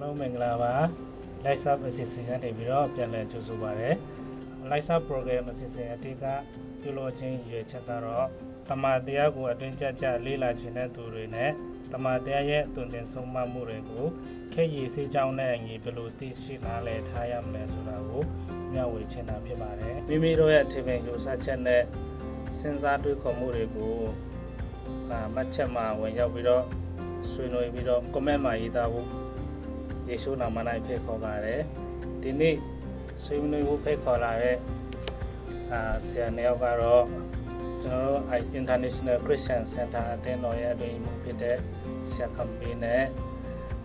အားလုံးမင်္ဂလာပါ Live Up အစီအစဉ်ကနေပြီးတော့ပြန်လည်ကြိုဆိုပါရစေ Live Up Program အစီအစဉ်အတိတ်ကပြုလုပ်ခြင်းရည်ချက်ကတော့တမန်တရားကိုအတွင်းကျကျလေ့လာခြင်းတဲ့သူတွေနဲ့တမန်တရားရဲ့အသွင်သင်ဆုံးမမှုတွေကိုခေတ်ရည်စေးကြောင်းနဲ့အညီဘယ်လိုသိရှိနားလည်ထားရမလဲဆိုတာကိုမျှဝေချင်တာဖြစ်ပါတယ်မိမိတို့ရဲ့ထေပင်ကြိုးစားချက်နဲ့စဉ်းစားတွေးခေါ်မှုတွေကိုအာမှတ်ချက်မှာဝင်ရောက်ပြီးတော့ဆွေးနွေးပြီးတော့ comment မှာရေးသားဖို့ ယေရှုနာမ၌ဖိတ်ခေါ်ပါတယ်ဒီနေ့ဆွေးနွေးဖို့ဖိတ်ခေါ်လာတဲ့အာဆရာနေရောက်ကတော့ကျွန်တော်တို့ International Christian Center အသင်းတော်ရဲ့အတွင်းမှုဖြစ်တဲ့ဆရာကမ်ပီနဲ့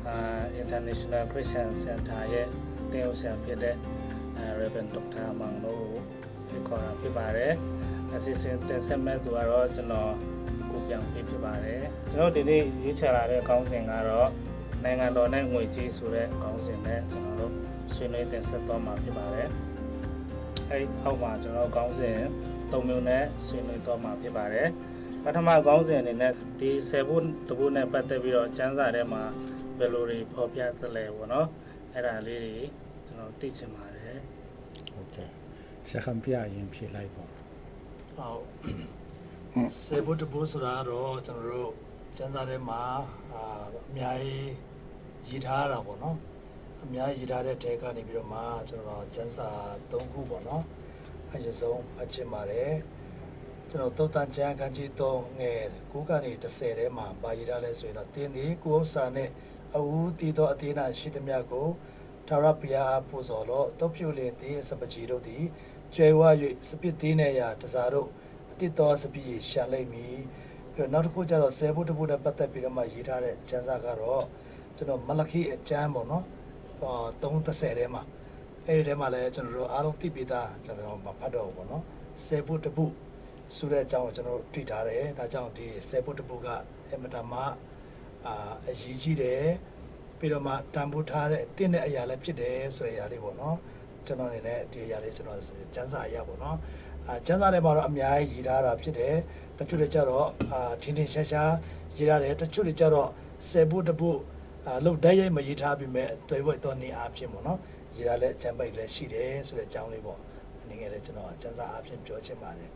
အာ International Christian Center ရဲ့တင်ဦးဆရာဖြစ်တဲ့ Reverend Dr. Mang တို့ကိုဖိတ်ခေါ်တာဖြစ်ပါတယ်အစီအစဉ်တင်ဆက်မဲ့သူကတော့ကျွန်တော်ကိုပြောင်ပေးဖြစ်ပါတယ်ကျွန်တော်ဒီနေ့ရွေးချယ်လာတဲ့ကောင်းစဉ်ကတော့ နိုင်ငံတော်နဲ့ငွေကြေးဆိုတဲ့ခေါင်းစဉ်နဲ့ကျွန်တော်တို့ဆွေးနွေးတင်ဆက်သွားမှာဖြစ်ပါတယ်။အဲဒီအောက်မှာကျွန်တော်ခေါင်းစဉ်၃မျိုးနဲ့ဆွေးနွေးသွားမှာဖြစ်ပါတယ်။ပထမခေါင်းစဉ်အနေနဲ့ဒီဆယ်ဖို့တဖို့နဲ့ပတ်သက်ပြီးတော့စံစာထဲမှာဘယ်လိုတွေဖော်ပြသလဲပေါ့နော်။အဲ့ဒါလေးတွေကျွန်တော်သိချင်ပါတယ်။ဟုတ်ကဲ့။ဆက်ခံပြရင်ဖြေလိုက်ပါ။ဟုတ်။ဆယ်ဖို့တဖို့ဆိုတာကတော့ကျွန်တော်တို့စံစာထဲမှာအများကြီး ရည်ထားတာပေါ့နော်အများကြီးရည်ထားတဲ့တဲကနေပြီးတော့မှကျွန်တော်စံစာ၃ခုပေါ့နော်အရင်ဆုံးအချင်ပါတယ်ကျွန်တော်သုတ်တန်ကျမ်းခန်းကြီး၃ငယ်9ကနေ10ထဲမှာပါရည်ထားလဲဆိုရင်တော့တင်းဒီကိုဥစ္စာနဲ့အဝူးတည်သောအသေးနာရှိသမျှကိုထာဝရဘုရားပူဇော်လို့တုတ်ပြုလင်သည်စပကြီးတို့သည်ကျွဲဝ၍စပစ်သေးနေရာတစားတို့အတစ်တော်စပီးရှာလိုက်ပြီပြီးတော့နောက်တစ်ခုကျတော့ဆယ်ဘုတ်တစ်ဘုတ်နဲ့ပတ်သက်ပြီးတော့မှရေးထားတဲ့ကျမ်းစာကတော့ ကျွန်တော်မလခိအကျမ်းပေါ့နော်ဟော30ထဲမှာအဲ့ဒီထဲမှာလည်းကျွန်တော်တို့အားလုံးသိပြီးသားကျွန်တော်မဖတ်တော့ဘူးပေါ့နော်ဆယ်ဘုတ်တစ်ဘုတ်ဆိုတဲ့အကြောင်းကိုကျွန်တော်တို့တွေ့ထားတယ်ဒါကြောင့်ဒီဆယ်ဘုတ်တစ်ဘုတ်ကအမတမအာအရေးကြီးတယ်ပြီးတော့မှတန်ဖိုးထားတဲ့အတင်းတဲ့အရာလည်းဖြစ်တယ်ဆိုတဲ့အရာလေးပေါ့နော်ကျွန်တော်အနေနဲ့ဒီအရာလေးကျွန်တော်စံစာအရာပေါ့နော်အာကျန်းစာထဲမှာတော့အများကြီးရေးထားတာဖြစ်တယ်တချို့တွေကြတော့အာထင်းထင်းရှားရှားရေးထားတယ်တချို့တွေကြတော့ဆယ်ဖို့တဖို့အာ လုတ်တိုက်ရိုက်မရေးထားပြီးမဲ့တွေ့ဝဲတော့နေအားဖြင့်ပေါ့နော်ရေးထားလဲအကျန်းပိတ်လည်းရှိတယ်ဆိုတဲ့အကြောင်းလေးပေါ့အနေငယ်လည်းကျွန်တော်ကျန်းစာအားဖြင့်ပြောချင်ပါတယ်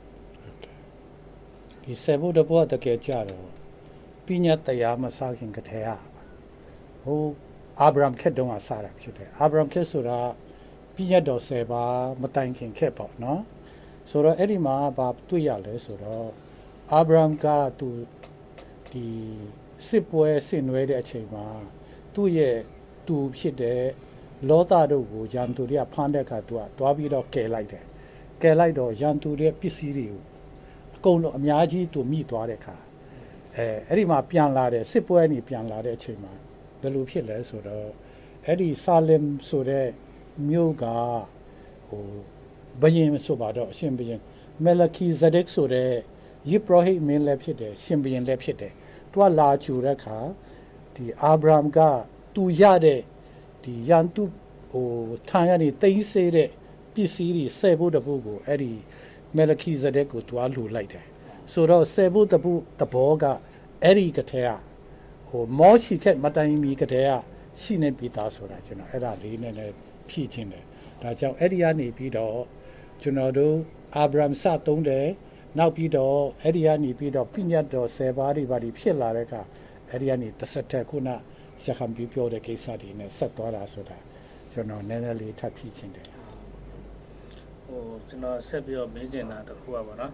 ဒီဆေဘုတ်တဘောတကယ်ကြတော့ပညာတရားမစားခင်ကတည်းကဟိုအာဗြဟံခက်တုန်းကစားတာဖြစ်တယ်အာဗြဟံခက်ဆိုတာပညာတော်ဆယ်ပါမတိုင်ခင်ခက်ပေါ့နော်ဆိုတော့အဲ့ဒီမှာဘာတွေ့ရလဲဆိုတော့အာဗြဟံကသူဒီစစ်ပွဲဆင်နွှဲတဲ့အချိန်မှာ သူ့ရဲ့သူဖြစ်တဲ့လောသတို့ကိုရန်သူတွေကဖမ်းတဲ့အခါသူကတွားပြီးတော့ကယ်လိုက်တယ်ကယ်လိုက်တော့ရန်သူတွေပစ္စည်းတွေကိုအကုန်လုံးအများကြီးသူမိသွားတဲ့ခါအဲအဲ့ဒီမှာပြန်လာတဲ့စစ်ပွဲနေပြန်လာတဲ့အချိန်မှာဘယ်လိုဖြစ်လဲဆိုတော့အဲ့ဒီဆာလင်ဆိုတဲ့မြို့ကဟိုဘယင်ဆိုပါတော့အရှင်ဘယင်မလကီဇဒက်ဆိုတဲ့ယစ်ပရိုဟိမင်းလည်းဖြစ်တယ်ရှင်ဘယင်လည်းဖြစ်တယ်သူကလာချူတဲ့ခါ ဒီအာဗြဟံကသူရတဲ့ဒီယန်တုဟိုထာရနေတိမ့်စေးတဲ့ပစ္စည်းတွေဆဲဖို့တပုတ်ကိုအဲ့ဒီမလခိဇဒက်ကိုတွားလှူလိုက်တယ်ဆိုတော့ဆေဘုတပုတဘောကအဲ့ဒီကထဲကဟိုမောရှိခက်မတိုင်မီကထဲကရှိနေပြီးသားဆိုတာကျွန်တော်အဲ့ဒါလေးနဲ့လည်းဖြည့်ချင်းတယ်ဒါကြောင့်အဲ့ဒီကနေပြီးတော့ကျွန်တော်တို့အာဗြဟံစသုံးတယ်နောက်ပြီးတော့အဲ့ဒီကနေပြီးတော့ပြညတ်တော်ဆယ်ပါးတွေပါဒီဖြစ်လာတဲ့အခါ အဲ့ဒီကနေတစ်ဆက်တက်ခုနဆရာခံပြပြောတဲ့ကိစ္စတွေနဲ့ဆက်သွားတာဆိုတာကျွန်တော်နည်းနည်းလေးထပ်ဖြည့်ချင်းတယ်ဟိုကျွန်တော်ဆက်ပြီးတော့မေးချင်တာတစ်ခုอ่ะဗောနော်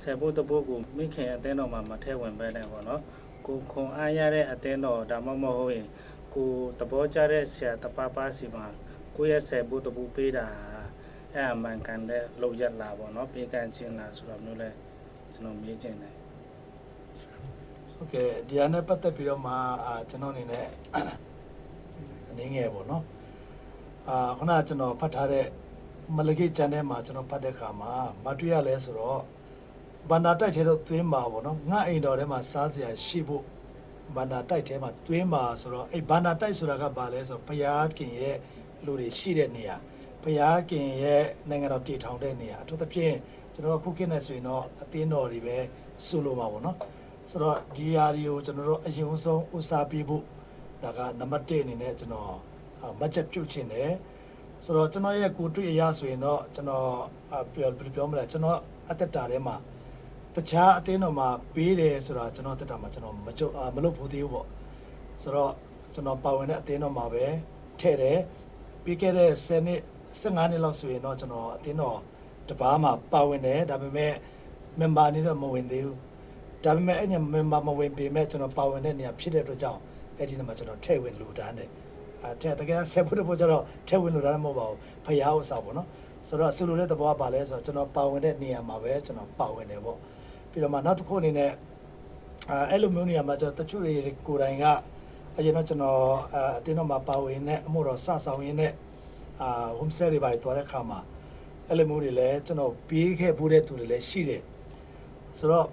ဆယ်ဖို့တပုတ်ကိုမိခင်အသင်းတော်မှာမထဲဝင်ပဲနဲ့ဗောနော်ကိုခွန်အားရတဲ့အသင်းတော်ဒါမှမဟုတ်ရင်ကိုသဘောကျတဲ့ဆရာတပပါစီမှာကိုယ့်ရဲ့ဆယ်ဖို့တပုတ်ပေးတာအဲ့အမှန်ကန်တဲ့လောက်ရက်လာဗောနော်ပေးကန်ချင်းလာဆိုတော့မျိုးလဲကျွန်တော်မေးချင်တယ် ဟုတ်ကဲ့ဒီဟာနဲ့ပတ်သက်ပြီးတော့မှအာကျွန်တော်အနေနဲ့အနေငယ်ပေါ့နော်အာခုနကကျွန်တော်ဖတ်ထားတဲ့မလကိကျမ်းထဲမှာကျွန်တော်ဖတ်တဲ့ခါမှာမတွေ့ရလဲဆိုတော့ဘန္နာတိုက်ထဲတော့သွင်းပါပေါ့နော်ငါအိမ်တော်ထဲမှာစားစရာရှိဖို့ဘန္နာတိုက်ထဲမှာသွင်းပါဆိုတော့အဲ့ဘန္နာတိုက်ဆိုတာကဘာလဲဆိုတော့ဘုရားခင်ရဲ့လူတွေရှိတဲ့နေရာဘုရားခင်ရဲ့နိုင်ငံတော်တည်ထောင်တဲ့နေရာအထူးသဖြင့်ကျွန်တော်အခုခေတ်နဲ့ဆိုရင်တော့အသင်းတော်တွေပဲဆိုလိုမှာပေါ့နော် ဆိုတော့ဒီဟာဒီကိုကျွန်တော်တို့အရင်ဆုံးဦးစားပေးဖို့ဒါကနံပါတ်1အနေနဲ့ကျွန်တော်မတ်ချက်ပြုတ်ခြင်းတယ်ဆိုတော့ကျွန်တော်ရဲ့ကိုတွေ့အရဆိုရင်တော့ကျွန်တော်ပြောပြောမလဲကျွန်တော်အသက်တာထဲမှာတခြားအတင်းတော်မှာပေးတယ်ဆိုတာကျွန်တော်တက်တာမှာကျွန်တော်မကြမလုပ်ဖို့သေးဘူးပေါ့ဆိုတော့ကျွန်တော်ပါဝင်တဲ့အတင်းတော်မှာပဲထဲ့တယ်ပြီးခဲ့တဲ့10နှစ်15နှစ်လောက်ဆိုရင်တော့ကျွန်တော်အတင်းတော်တပားမှာပါဝင်တယ်ဒါပေမဲ့ member အနေနဲ့မဝင်သေးဘူး ဒါပေမဲ့အဲ့ည member မဝင်ပေမဲ့ကျွန်တော်ပါဝင်တဲ့နေရာဖြစ်တဲ့အတွက်ကြောင့်အဲ့ဒီနေ့မှာကျွန်တော်ထဲ့ဝင်လူတန်းတယ်အဲတဲ့တကယ်ဆက်ဖို့တော့ကျတော့ထဲ့ဝင်လူတန်းမဟုတ်ပါဘူးဖျားဥစားပေါ့နော်ဆိုတော့ဆူလိုတဲ့သဘောကပါလဲဆိုတော့ကျွန်တော်ပါဝင်တဲ့နေရာမှာပဲကျွန်တော်ပါဝင်တယ်ပေါ့ပြီးတော့မှနောက်တစ်ခုအနေနဲ့အဲအဲ့လိုမျိုးနေရာမှာကျွန်တော်တချို့တွေကိုယ်တိုင်ကအရင်တော့ကျွန်တော်အတင်းတော့မှာပါဝင်တဲ့အမှုတော်စဆောင်ရင်းနဲ့အာ home sale တွေပါတွားတဲ့ခါမှာအဲ့လိုမျိုးတွေလည်းကျွန်တော်ပြီးခဲ့ဖို့တဲ့သူတွေလည်းရှိတယ်ဆိုတော့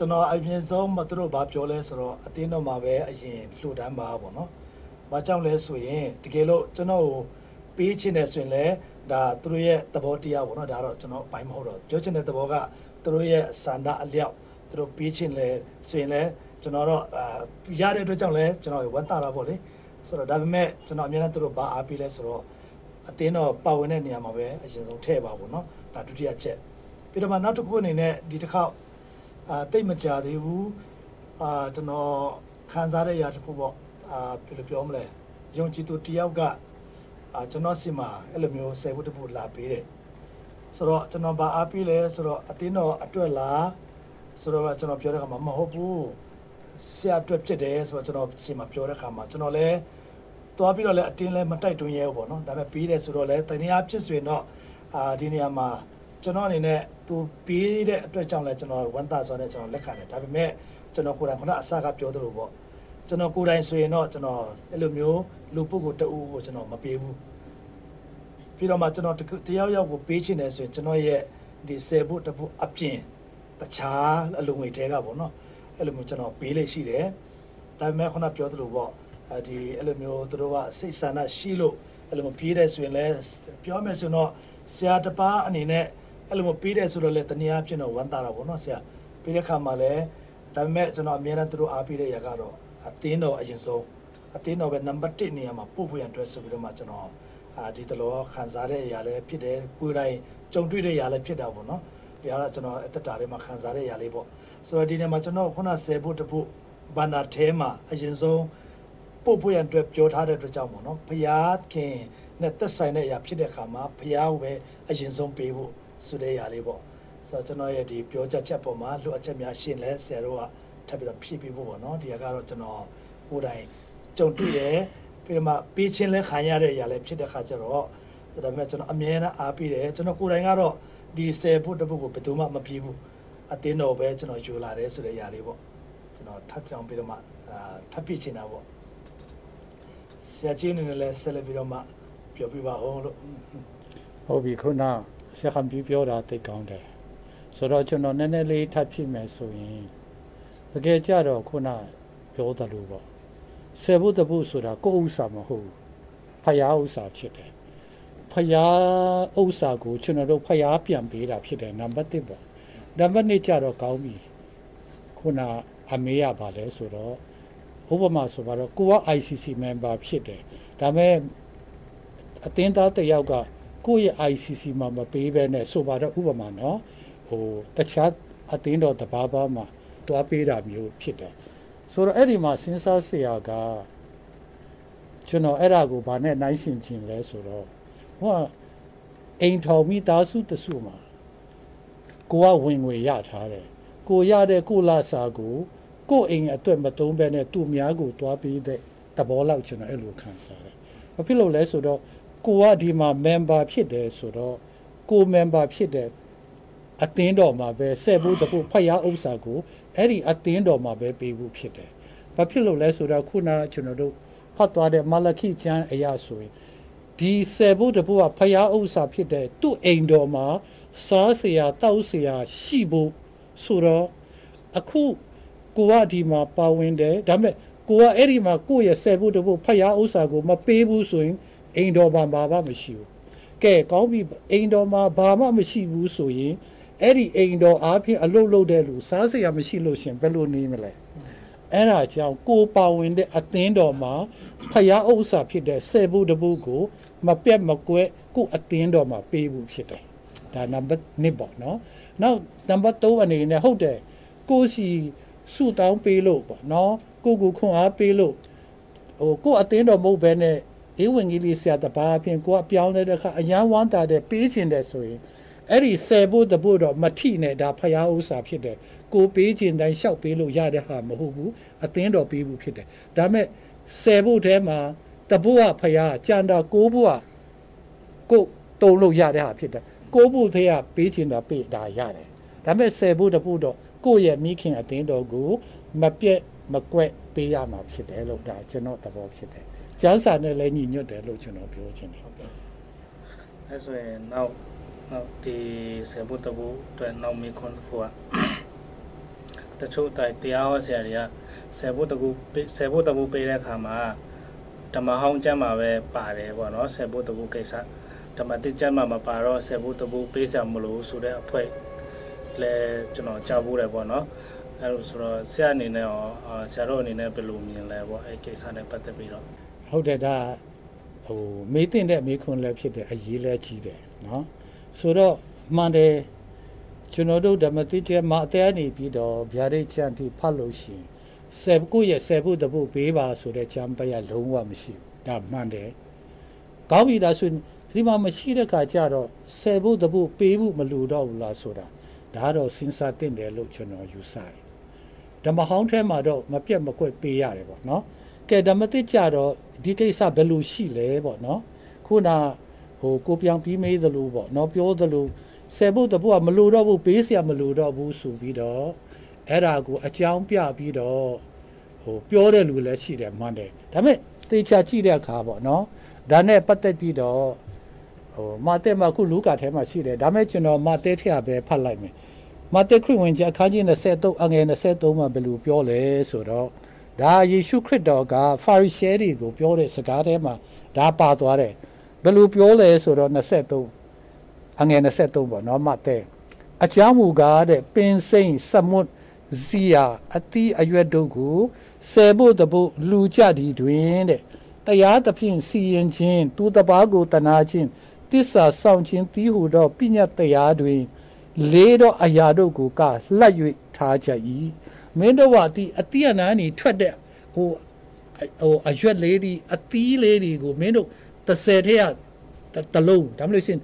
ကျွန်တော်အရင်ဆုံးမတို့ဘာပြောလဲဆိုတော့အတင်းတော့မှာပဲအရင်လှူဒန်းပါပေါ့နော်။ဘာကြောင့်လဲဆိုရင်တကယ်လို့ကျွန်တော်ကိုပေးချင်တယ်ဆိုရင်လည်းဒါသူတို့ရဲ့သဘောတရားပေါ့နော်ဒါတော့ကျွန်တော်ဘိုင်းမဟုတ်တော့ပြောချင်တဲ့သဘောကသူတို့ရဲ့စန္ဒအလျောက်သူတို့ပေးချင်လဲဆိုရင်လည်းကျွန်တော်တော့အာရတဲ့အတွက်ကြောင့်လည်းကျွန်တော်ဝတ်တာတာပေါ့လေဆိုတော့ဒါပေမဲ့ကျွန်တော်အများနဲ့သူတို့ဘာအားပေးလဲဆိုတော့အတင်းတော့ပါဝင်တဲ့နေရာမှာပဲအရင်ဆုံးထည့်ပါပေါ့နော်ဒါဒုတိယချက်ပြီးတော့မှနောက်တစ်ခုအနေနဲ့ဒီတစ်ခေါက် အာတိတ်မကြသေးဘူးအာကျွန်တော်ခံစားတဲ့ຢာတစ်ခုပေါ့အာဘယ်လိုပြောမလဲယုံကြည်သူတယောက်ကအာကျွန်တော်စီမှာအဲ့လိုမျိုးဆယ်ဖို့တဖို့လာပေးတယ်ဆိုတော့ကျွန်တော်ဘာအားပေးလဲဆိုတော့အတင်းတော်အတွက်လားဆိုတော့ကျွန်တော်ပြောတဲ့ခါမှာမဟုတ်ဘူးဆရာအတွက်ဖြစ်တယ်ဆိုတော့ကျွန်တော်စီမှာပြောတဲ့ခါမှာကျွန်တော်လည်းသွားပြီးတော့လည်းအတင်းလည်းမတိုက်တွန်းရဲဘူးပေါ့နော်ဒါပေမဲ့ပြီးတယ်ဆိုတော့လည်းတနည်းအားဖြစ်ဆိုရင်တော့အာဒီနေရာမှာ ကျွန်တော်အနေနဲ့သူပြီးတဲ့အတွက်ကြောင့်လည်းကျွန်တော်ဝန်တာဆိုတဲ့ကျွန်တော်လက်ခံတယ်ဒါပေမဲ့ကျွန်တော်ကိုယ်တိုင်ခုနအစကပြောသလိုပေါ့ကျွန်တော်ကိုယ်တိုင်ဆိုရင်တော့ကျွန်တော်အဲ့လိုမျိုးလူပုဂ္ဂိုလ်တအူးကိုကျွန်တော်မပေးဘူးပြီးတော့မှကျွန်တော်တယောက်ယောက်ကိုပေးချင်တယ်ဆိုရင်ကျွန်တော်ရဲ့ဒီဆယ်ဖို့တဖို့အပြင်တခြားအလုံငွေတဲကပေါ့နော်အဲ့လိုမျိုးကျွန်တော်ပေးလို့ရှိတယ်ဒါပေမဲ့ခုနပြောသလိုပေါ့အဲဒီအဲ့လိုမျိုးသူတို့ကစိတ်ဆန္ဒရှိလို့အဲ့လိုမျိုးပြေးတယ်ဆိုရင်လည်းပြောမယ်ဆိုတော့ဆရာတပားအနေနဲ့ အဲ့လိုမျိုးပေးတယ်ဆိုတော့လေတနည်းအားဖြင့်တော့ဝမ်းသာတာပေါ့နော်ဆရာပေးတဲ့ခါမှာလည်းဒါပေမဲ့ကျွန်တော်အများနဲ့သူတို့အားပေးတဲ့ຢာကတော့အသင်းတော်အရင်ဆုံးအသင်းတော်ပဲနံပါတ်1နေရာမှာပို့ဖို့ရန်အတွက်ဆိုပြီးတော့မှကျွန်တော်အာဒီတလောခံစားတဲ့အရာလည်းဖြစ်တယ်ကိုယ်တိုင်ကြုံတွေ့တဲ့အရာလည်းဖြစ်တာပေါ့နော်ဒီအားကကျွန်တော်အသက်တာထဲမှာခံစားတဲ့အရာလေးပေါ့ဆိုတော့ဒီနေ့မှာကျွန်တော်ခုနဆယ်ဖို့တဖို့ဘန္နာထဲမှာအရင်ဆုံးပို့ဖို့ရန်အတွက်ပြောထားတဲ့အတွက်ကြောင့်ပေါ့နော်ဘုရားခင်နဲ့သက်ဆိုင်တဲ့အရာဖြစ်တဲ့အခါမှာဘုရားကိုပဲအရင်ဆုံးပေးဖို့ ဆိုတဲ့ຢာလေးပေါ့ဆိုတော့ကျွန်တော်ရဲ့ဒီပြောချက်ချက်ပေါ်မှာလိုအပ်ချက်များရှင်းလဲဆရာတို့ကထပ်ပြီးတော့ဖြည့်ပေးဖို့ပေါ့နော်ဒီကတော့ကျွန်တော်ကိုယ်တိုင်ကြုံတွေ့တယ်ပြီးတော့မှပေးချင်းလဲခံရတဲ့အရာလဲဖြစ်တဲ့ခါကျတော့ဒါပေမဲ့ကျွန်တော်အမြဲတမ်းအားပေးတယ်ကျွန်တော်ကိုယ်တိုင်ကတော့ဒီဆယ်ဖို့တပုတ်ကိုဘယ်သူမှမပြေဘူးအတင်းတော်ပဲကျွန်တော်ယူလာတယ်ဆိုတဲ့အရာလေးပေါ့ကျွန်တော်ထပ်ကြောင်ပြီးတော့မှအာထပ်ပြချင်တာပေါ့ဆရာကြီးနေနဲ့လဲဆက်လက်ပြီးတော့မှပြောပြပါအောင်လို့ဟုတ်ပြီခုန ဆရာကပြပြောတာသိကောင်းတယ်ဆိုတော့ကျွန်တော်နည်းနည်းလေးထပ်ဖြစ်မယ်ဆိုရင်တကယ်ကြတော့ခုနပြောတယ်လို့ပေါ့ဆယ်ဖို့တဖို့ဆိုတာကိုယ်ဥစ္စာမဟုတ်ဘူးဖယားဥစ္စာဖြစ်တယ်ဖယားဥစ္စာကိုကျွန်တော်တို့ဖယားပြန်ပေးတာဖြစ်တယ်နံပါတ်1ပေါ့နံပါတ်2ကြတော့ကောင်းပြီခုနအမေရပါလဲဆိုတော့ဥပမာဆိုတော့ကိုက ICC member ဖြစ်တယ်ဒါပေမဲ့အတင်းသားတစ်ယောက်က ကိုယ့်ရဲ့ ICC မှာမပေးဘဲနဲ့ဆိုပါတော့ဥပမာနော်ဟိုတခြားအသင်းတော်တဘာဘာမှာတွားပေးတာမျိုးဖြစ်တယ်ဆိုတော့အဲ့ဒီမှာစဉ်းစားစရာကကျွန်တော်အဲ့ဒါကိုဗာနဲ့နိုင်ရှင်ခြင်းလဲဆိုတော့ဟိုကအိမ်ထောင်မိသားစုတစုမှာကိုကဝင်ငွေရထားတယ်ကိုရတဲ့ကိုလာစာကိုကိုအိမ်အတွက်မတုံးပဲနဲ့သူ့များကိုတွားပေးတဲ့သဘောလောက်ကျွန်တော်အဲ့လိုခံစားတယ်ဘာဖြစ်လို့လဲဆိုတော့ ကိုကဒီမှာ member ဖြစ်တယ်ဆိုတော့ကို member ဖြစ်တဲ့အသင်းတော်မှာပဲဆက်ဖို့တဖို့ဖတ်ရဥစ္စာကိုအဲ့ဒီအသင်းတော်မှာပဲပေးဖို့ဖြစ်တယ်။ဘာဖြစ်လို့လဲဆိုတော့ခုနကကျွန်တော်တို့ဖတ်သွားတဲ့မလခိကျမ်းအရာဆိုရင်ဒီဆက်ဖို့တဖို့ကဖတ်ရဥစ္စာဖြစ်တဲ့သူ့အိမ်တော်မှာစားစရာတောက်စရာရှိဖို့ဆိုတော့အခုကိုကဒီမှာပါဝင်တယ်ဒါပေမဲ့ကိုကအဲ့ဒီမှာကိုယ့်ရဲ့ဆက်ဖို့တဖို့ဖတ်ရဥစ္စာကိုမပေးဘူးဆိုရင် အိမ်တော်မှာဘာမှမရှိဘူး။ကဲကောင်းပြီအိမ်တော်မှာဘာမှမရှိဘူးဆိုရင်အဲ့ဒီအိမ်တော်အားဖြင့်အလုတ်လုတ်တဲ့လူစားစရာမရှိလို့ရှင်ဘယ်လိုနေမလဲအဲ့ဒါကြောင့်ကိုပါဝင်တဲ့အသင်းတော်မှာဖယားဥစ္စာဖြစ်တဲ့ဆယ်ဘူးတဘူးကို မပြတ်မကွဲကိုအသင်းတော်မှာပေးဖို့ဖြစ်တယ်ဒါနံပါတ်1ပေါ့နော်နောက်နံပါတ်3အနေနဲ့ဟုတ်တယ်ကိုစီဆူတောင်းပေးလို့ပေါ့နော်ကိုကိုခွန်အားပေးလို့ဟိုကိုအသင်းတော်မဟုတ်ဘဲနဲ့ ဧဝံဂေလိဆရာတပါးအပြင်ကိုအပြောင်းလဲတဲ့အခါအယံဝမ်းတာတဲ့ပေးခြင်းတဲ့ဆိုရင်အဲ့ဒီဆယ်ဖို့တဖို့တော့မထိနဲ့ဒါဖရားဥစ္စာဖြစ်တယ်ကိုပေးခြင်းတိုင်းလျှောက်ပေးလို့ရတဲ့ဟာမဟုတ်ဘူးအသင်းတော်ပေးဘူးဖြစ်တယ်ဒါမဲ့ဆယ်ဖို့ထဲမှာတဖို့ကဖရားကြံတာကိုဖို့ကကိုတုံလို့ရတဲ့ဟာဖြစ်တယ်ကိုဖို့သေးကပေးခြင်းတော့ပေးတာရတယ်ဒါမဲ့ဆယ်ဖို့တဖို့တော့ ကိုယ့်ရဲ့မိခင်အသင်းတော်ကိုမပြက်မကွက်ပေးရမှာဖြစ်တယ်လို့ဒါကျွန်တော်သဘောဖြစ်တယ်ကျမ်းစာနဲ့လည်းညီညွတ်တယ်လို့ကျွန်တော်ပြောချင်တယ်အဲဆိုရင်နောက်နောက်ဒီဆေဘုတ်တဘူအတွက်နောက်မိခွန်းတစ်ခုကတချို့တိုင်တရားဟောဆရာတွေကဆေဘုတ်တကူဆေဘုတ်တဘူပေးတဲ့အခါမှာဓမ္မဟောင်းကျမ်းမှာပဲပါတယ်ပေါ့နော်ဆေဘုတ်တဘူကိစ္စဓမ္မတိကျမ်းမှာမပါတော့ဆေဘုတ်တဘူပေးစရာမလိုဆိုတဲ့အဖွဲ့ လဲကျွန်တော်ကြားဖို့တယ်ပေါ့နော်အဲလိုဆိုတော့ဆရာအနေနဲ့ရောအာဆရာတို့အနေနဲ့ဘယ်လိုမြင်လဲပေါ့အဲကိစ္စနဲ့ပတ်သက်ပြီးတော့ဟုတ်တယ်ဒါဟိုမေးတင်တဲ့မေးခွန်းလည်းဖြစ်တယ်အရေးလည်းကြီးတယ်နော်ဆိုတော့မှန်တယ်ကျွန်တော်တို့ဓမ္မတိကျမ်းမှာအသေးအနေပြီးတော့ဗျာဒိတ်ချန်တီဖတ်လို့ရှိရင်ဆယ်ကိုရဲ့ဆယ်ဖို့တဖို့ပေးပါဆိုတဲ့ချမ်းပရလုံးဝမရှိဘူးဒါမှန်တယ်ကောင်းပြီဒါဆိုရင်ဒီမှာမရှိတဲ့ခါကျတော့ဆယ်ဖို့တဖို့ပေးဖို့မလိုတော့ဘူးလားဆိုတာ ဒါတော့စဉ်းစားတင်တယ်လို့ကျွန်တော်ယူဆတယ်ဓမ္မဟောင်းထဲမှာတော့မပြတ်မကွက်ပေးရတယ်ပေါ့နော်ကဲဓမ္မတိကြတော့ဒီကိစ္စဘယ်လိုရှိလဲပေါ့နော်ခုနဟိုကိုပြောင်ပြီးမေးသလိုပေါ့နော်ပြောသလိုဆယ်ဖို့တဖို့ကမလိုတော့ဘူးပေးစရာမလိုတော့ဘူးဆိုပြီးတော့အဲ့ဒါကိုအကြောင်းပြပြီးတော့ဟိုပြောတဲ့လူလည်းရှိတယ်မှန်တယ်ဒါပေမဲ့သေချာကြည့်တဲ့အခါပေါ့နော်ဒါနဲ့ပတ်သက်ပြီးတော့ဟိုမာတဲမှာခုလူကာထဲမှာရှိတယ်ဒါပေမဲ့ကျွန်တော်မာတဲထက်ပဲဖတ်လိုက်မယ် မာတဲခရစ်ဝင်ကျမ်းအခန်းကြီး23အငယ်23မှာဘယ်လိုပြောလဲဆိုတော့ဒါယေရှုခရစ်တော်ကဖာရိရှဲတွေကိုပြောတဲ့စကားထဲမှာဒါပါသွားတယ်ဘယ်လိုပြောလဲဆိုတော့23အငယ်23ပေါ့နော်မှတ်တဲ့အကြောင်းမူကားတဲ့ပင်စိမ့်စမွတ်ဇီယာအတိအရွက်တို့ကိုဆယ်ဖို့တဖို့လူကြသည်တွင်တဲ့တရားသဖြင့်စီရင်ခြင်းသူတပားကိုတနာခြင်းတစ္ဆာဆောင်ခြင်းတီးဟုသောပညာတရားတွင် လေးတော့အရာတို့ကိုကလှတ်၍ထားကြ၏မင်းတို့ကဒီအတိအနာနေထွက်တဲ့ဟိုဟိုအရွက်လေးဒီအသီးလေးတွေကိုမင်းတို့30ထက်ကတလုံးဒါမှမဟုတ်ရှင်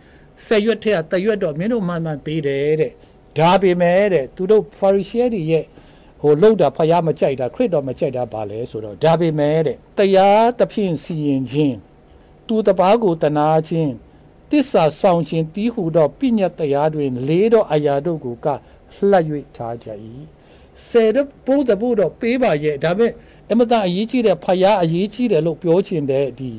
ဆယ်ရွက်ထက်ကတရွက်တော့မင်းတို့မှန်မှန်ပေးတယ်တဲ့ဒါပေမဲ့တဲ့သူတို့ဖာရီရှဲတွေရဲ့ဟိုလောက်တာဖယားမကြိုက်တာခရစ်တော်မကြိုက်တာပါလဲဆိုတော့ဒါပေမဲ့တဲ့တရားသဖြင့်စီရင်ခြင်းသူတပားကိုတနာခြင်း တစ္ဆာဆောင်ခြင်းတီးဟူသောပညတ်တရားတွင်လေးသောအရာတို့ကိုကလှပ်၍ထားကြ၏ဆယ်တော့ပို့တပို့တော့ပေးပါရဲ့ဒါပေမဲ့အမတအရေးကြီးတဲ့ဖယားအရေးကြီးတယ်လို့ပြောချင်တဲ့ဒီ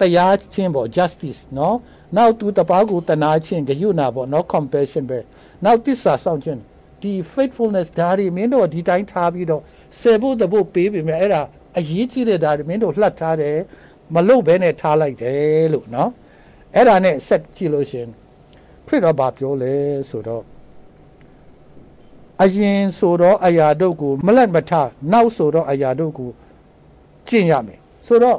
တရားချင်းပေါ့ justice နော်နောက်သူတပားကိုတနာချင်းဂယုဏပေါ့နော် compassion ပဲနောက်တစ္ဆာဆောင်ခြင်းဒီ faithfulness ဒါတွေမင်းတို့ဒီတိုင်းထားပြီးတော့ဆယ်ဖို့တဖို့ပေးပေမဲ့အဲ့ဒါအရေးကြီးတဲ့ဒါတွေမင်းတို့လှတ်ထားတယ်မလုပ်ဘဲနဲ့ထားလိုက်တယ်လို့နော် အဲ့ဒါနဲ့ဆက်ကြည့်လို့ရှင်ခရစ်တော်ဘာပြောလဲဆိုတော့အရင်ဆိုတော့အရာတို့ကိုမလက်မထနောက်ဆိုတော့အရာတို့ကိုကျင့်ရမယ်ဆိုတော့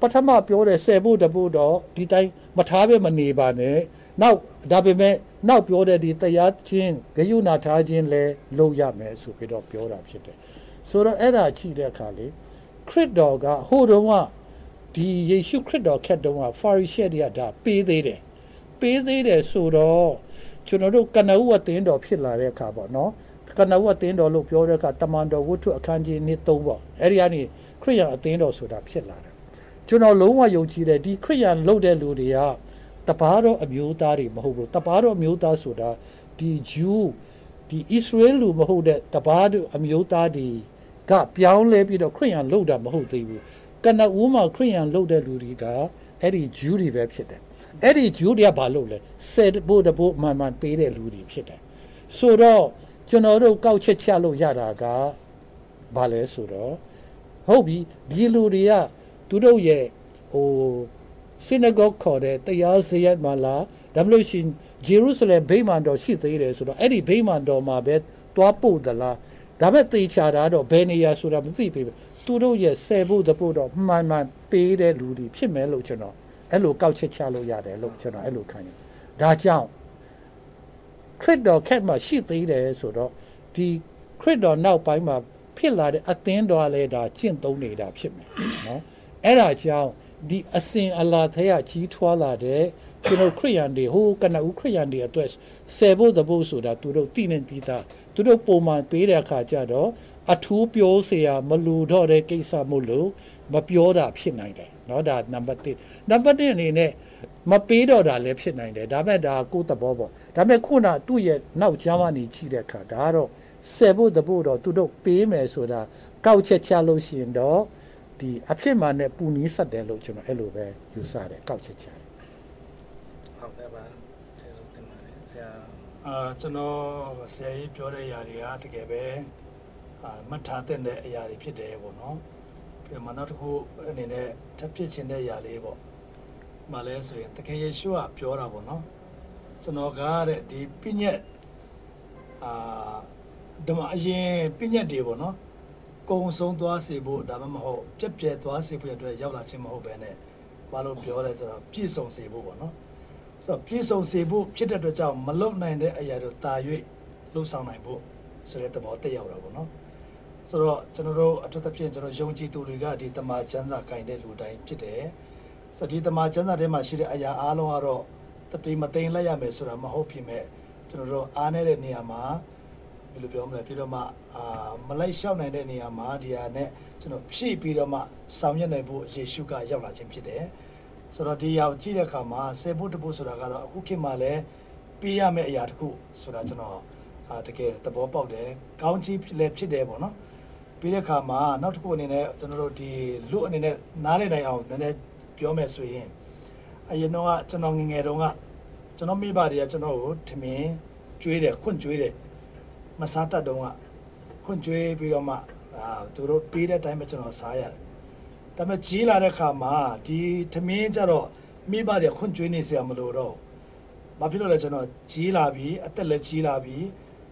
ပထမပြောတဲ့ဆယ်ဖို့တဖို့တော့ဒီတိုင်းမထားပဲမနေပါနဲ့နောက်ဒါပေမဲ့နောက်ပြောတဲ့ဒီတရားချင်းဂယုဏထားခြင်းလဲလုပ်ရမယ်ဆိုပြီးတော့ပြောတာဖြစ်တယ်ဆိုတော့အဲ့ဒါချိတဲ့အခါလေခရစ်တော်ကဟိုတုန်းက ဒီယေရှုခရစ်တော်ခက်တုန်းကဖာရိရှဲတွေကဒါပေးသေးတယ်ပေးသေးတယ်ဆိုတော့ကျွန်တော်တို့ကနဦးအသင်းတော်ဖြစ်လာတဲ့အခါပေါ့နော်ကနဦးအသင်းတော်လို့ပြောတဲ့အခါတမန်တော်ဝတ္ထုအခန်းကြီး1 3ပေါ့အဲ့ဒီကနေခရိယန်အသင်းတော်ဆိုတာဖြစ်လာတယ်ကျွန်တော်လုံးဝယုံကြည်တယ်ဒီခရိယန်လုပ်တဲ့လူတွေကတပါးတော့အမျိုးသားတွေမဟုတ်ဘူးတပါးတော့အမျိုးသားဆိုတာဒီဂျူးဒီဣသရေလလူမဟုတ်တဲ့တပါးတို့အမျိုးသားတွေကပြောင်းလဲပြီးတော့ခရိယန်လုပ်တာမဟုတ်သေးဘူး ကနဦးမှာခရိယန်လုပ်တဲ့လူတွေကအဲ့ဒီဂျူးတွေပဲဖြစ်တယ်အဲ့ဒီဂျူးတွေကဘာလုပ်လဲဆယ်ဘို့တဘို့မှန်မှန်ပေးတဲ့လူတွေဖြစ်တယ်ဆိုတော့ကျွန်တော်တို့ကောက်ချက်ချလို့ရတာကဘာလဲဆိုတော့ဟုတ်ပြီဒီလူတွေကသူတို့ရဲ့ဟို synagogue ခေါ်တဲ့တရားစရက်မှာလာဒါမှမဟုတ်ရှင်ဂျေရုဆလင်ဗိမာန်တော်ရှိသေးတယ်ဆိုတော့အဲ့ဒီဗိမာန်တော်မှာပဲတွားပို့သလား ဒါပေမဲ့တေချာတာတော့ဘယ်နေရာဆိုတာမသိပေဘူးသူတို့ရဲ့ဆယ်ဖို့တဖို့တော့မှန်မှန်ပေးတဲ့လူတွေဖြစ်မယ်လို့ကျွန်တော်အဲ့လိုကောက်ချက်ချလို့ရတယ်လို့ကျွန်တော်အဲ့လိုခံယူဒါကြောင့်ခရစ်တော်ခက်မှရှိသေးတယ်ဆိုတော့ဒီခရစ်တော်နောက်ပိုင်းမှာဖြစ်လာတဲ့အသင်းတော်လည်းဒါကျင့်သုံးနေတာဖြစ်မယ်နော်အဲ့ဒါကြောင့်ဒီအစဉ်အလာထဲကကြီးထွားလာတဲ့ကျွန်တော်ခရိယန်တွေဟိုကနဦးခရိယန်တွေအတွက်ဆယ်ဖို့တဖို့ဆိုတာသူတို့သိနေပြီးသား သူတို့ပုံမှန်ပေးတဲ့အခါကျတော့အထူးပြောเสียမလူတော့တဲ့ကိစ္စမို့လို့မပြောတာဖြစ်နိုင်တယ်เนาะဒါနံပါတ်1နံပါတ်2အနေနဲ့မပေးတော့တာလည်းဖြစ်နိုင်တယ်ဒါပေမဲ့ဒါကိုယ်သဘောပေါ့ဒါပေမဲ့ခုနသူ့ရဲ့နောက်ကျမ်းကနေကြည့်တဲ့အခါဒါကတော့ဆယ်ဖို့တဖို့တော့သူတို့ပေးမယ်ဆိုတာကောက်ချက်ချလို့ရှိရင်တော့ဒီအဖြစ်မှန်နဲ့ပူနီးဆက်တယ်လို့ကျွန်တော်အဲ့လိုပဲယူဆတယ်ကောက်ချက်ချတယ် အာကျွန်တော်ဆရာကြီးပြောတဲ့အရာတွေကတကယ်ပဲအာမှတ်ထားတဲ့အရာတွေဖြစ်တယ်ပေါ့နော်ပြီးတော့မှနောက်တစ်ခုအနေနဲ့ထပ်ဖြစ်ခြင်းတဲ့အရာလေးပေါ့မလဲဆိုရင်တခင်ယေရှုကပြောတာပေါ့နော်ကျွန်တော်ကတဲ့ဒီပြည့်ညက်အာဓမ္မအရင်ပြည့်ညက်တွေပေါ့နော်ကုံဆုံးသွားစေဖို့ဒါမှမဟုတ်ပြက်ပြက်သွားစေဖို့အတွက်ရောက်လာခြင်းမဟုတ်ဘဲနဲ့ဘာလို့ပြောလဲဆိုတော့ပြည့်စုံစေဖို့ပေါ့နော် ဆိုတော့ပြည့်စုံစေဖို့ဖြစ်တဲ့အတွက်ကြောင့်မလုံနိုင်တဲ့အရာတို့တာ၍လှုပ်ဆောင်နိုင်ဖို့ဆိုတဲ့သဘောတက်ရောက်တာပေါ့နော်ဆိုတော့ကျွန်တော်တို့အထူးသဖြင့်ကျွန်တော်ယုံကြည်သူတွေကဒီတမန်ကျမ်းစာကင်တဲ့လူတိုင်းဖြစ်တယ်ဆိုတော့ဒီတမန်ကျမ်းစာထဲမှာရှိတဲ့အရာအားလုံးကတော့တတိမသိမ့်လိုက်ရမယ်ဆိုတာမဟုတ်ဖြစ်မဲ့ကျွန်တော်တို့အားနေတဲ့နေရာမှာဘယ်လိုပြောမလဲပြီးတော့မှအာမလိုက်လျှောက်နိုင်တဲ့နေရာမှာဒီဟာနဲ့ကျွန်တော်ဖြည့်ပြီးတော့မှဆောင်ရွက်နိုင်ဖို့ယေရှုကရောက်လာခြင်းဖြစ်တယ် ဆိုတော့ဒီရောက်ကြည့်တဲ့အခါမှာဆေဘုတ်တပုတ်ဆိုတာကတော့အခုခေတ်မှာလည်းပေးရမယ့်အရာတစ်ခုဆိုတာကျွန်တော်အာတကယ်သဘောပေါက်တယ်ကောင်းကြီးလည်းဖြစ်တယ်ပေါ့နော်ပြီးတဲ့အခါမှာနောက်တစ်ခုအနေနဲ့ကျွန်တော်တို့ဒီလူအနေနဲ့နားလည်နိုင်အောင်နည်းနည်းပြောမယ်ဆိုရင်အရင်တော့ကကျွန်တော်ငယ်ငယ်တုန်းကကျွန်တော်မိဘတွေကကျွန်တော်ကိုထမင်းကျွေးတယ်ခွန့်ကျွေးတယ်မစားတတ်တုန်းကခွန့်ကျွေးပြီးတော့မှအာသူတို့ပေးတဲ့အတိုင်းပဲကျွန်တော်စားရတယ် ဒါပေမဲ့ကြီးလာတဲ့ခါမှာဒီသမင်းကြတော့မိဘတွေခွန့်ကျွေးနေစရာမလိုတော့ဘာဖြစ်လို့လဲကျွန်တော်ကြီးလာပြီအသက်လည်းကြီးလာပြီ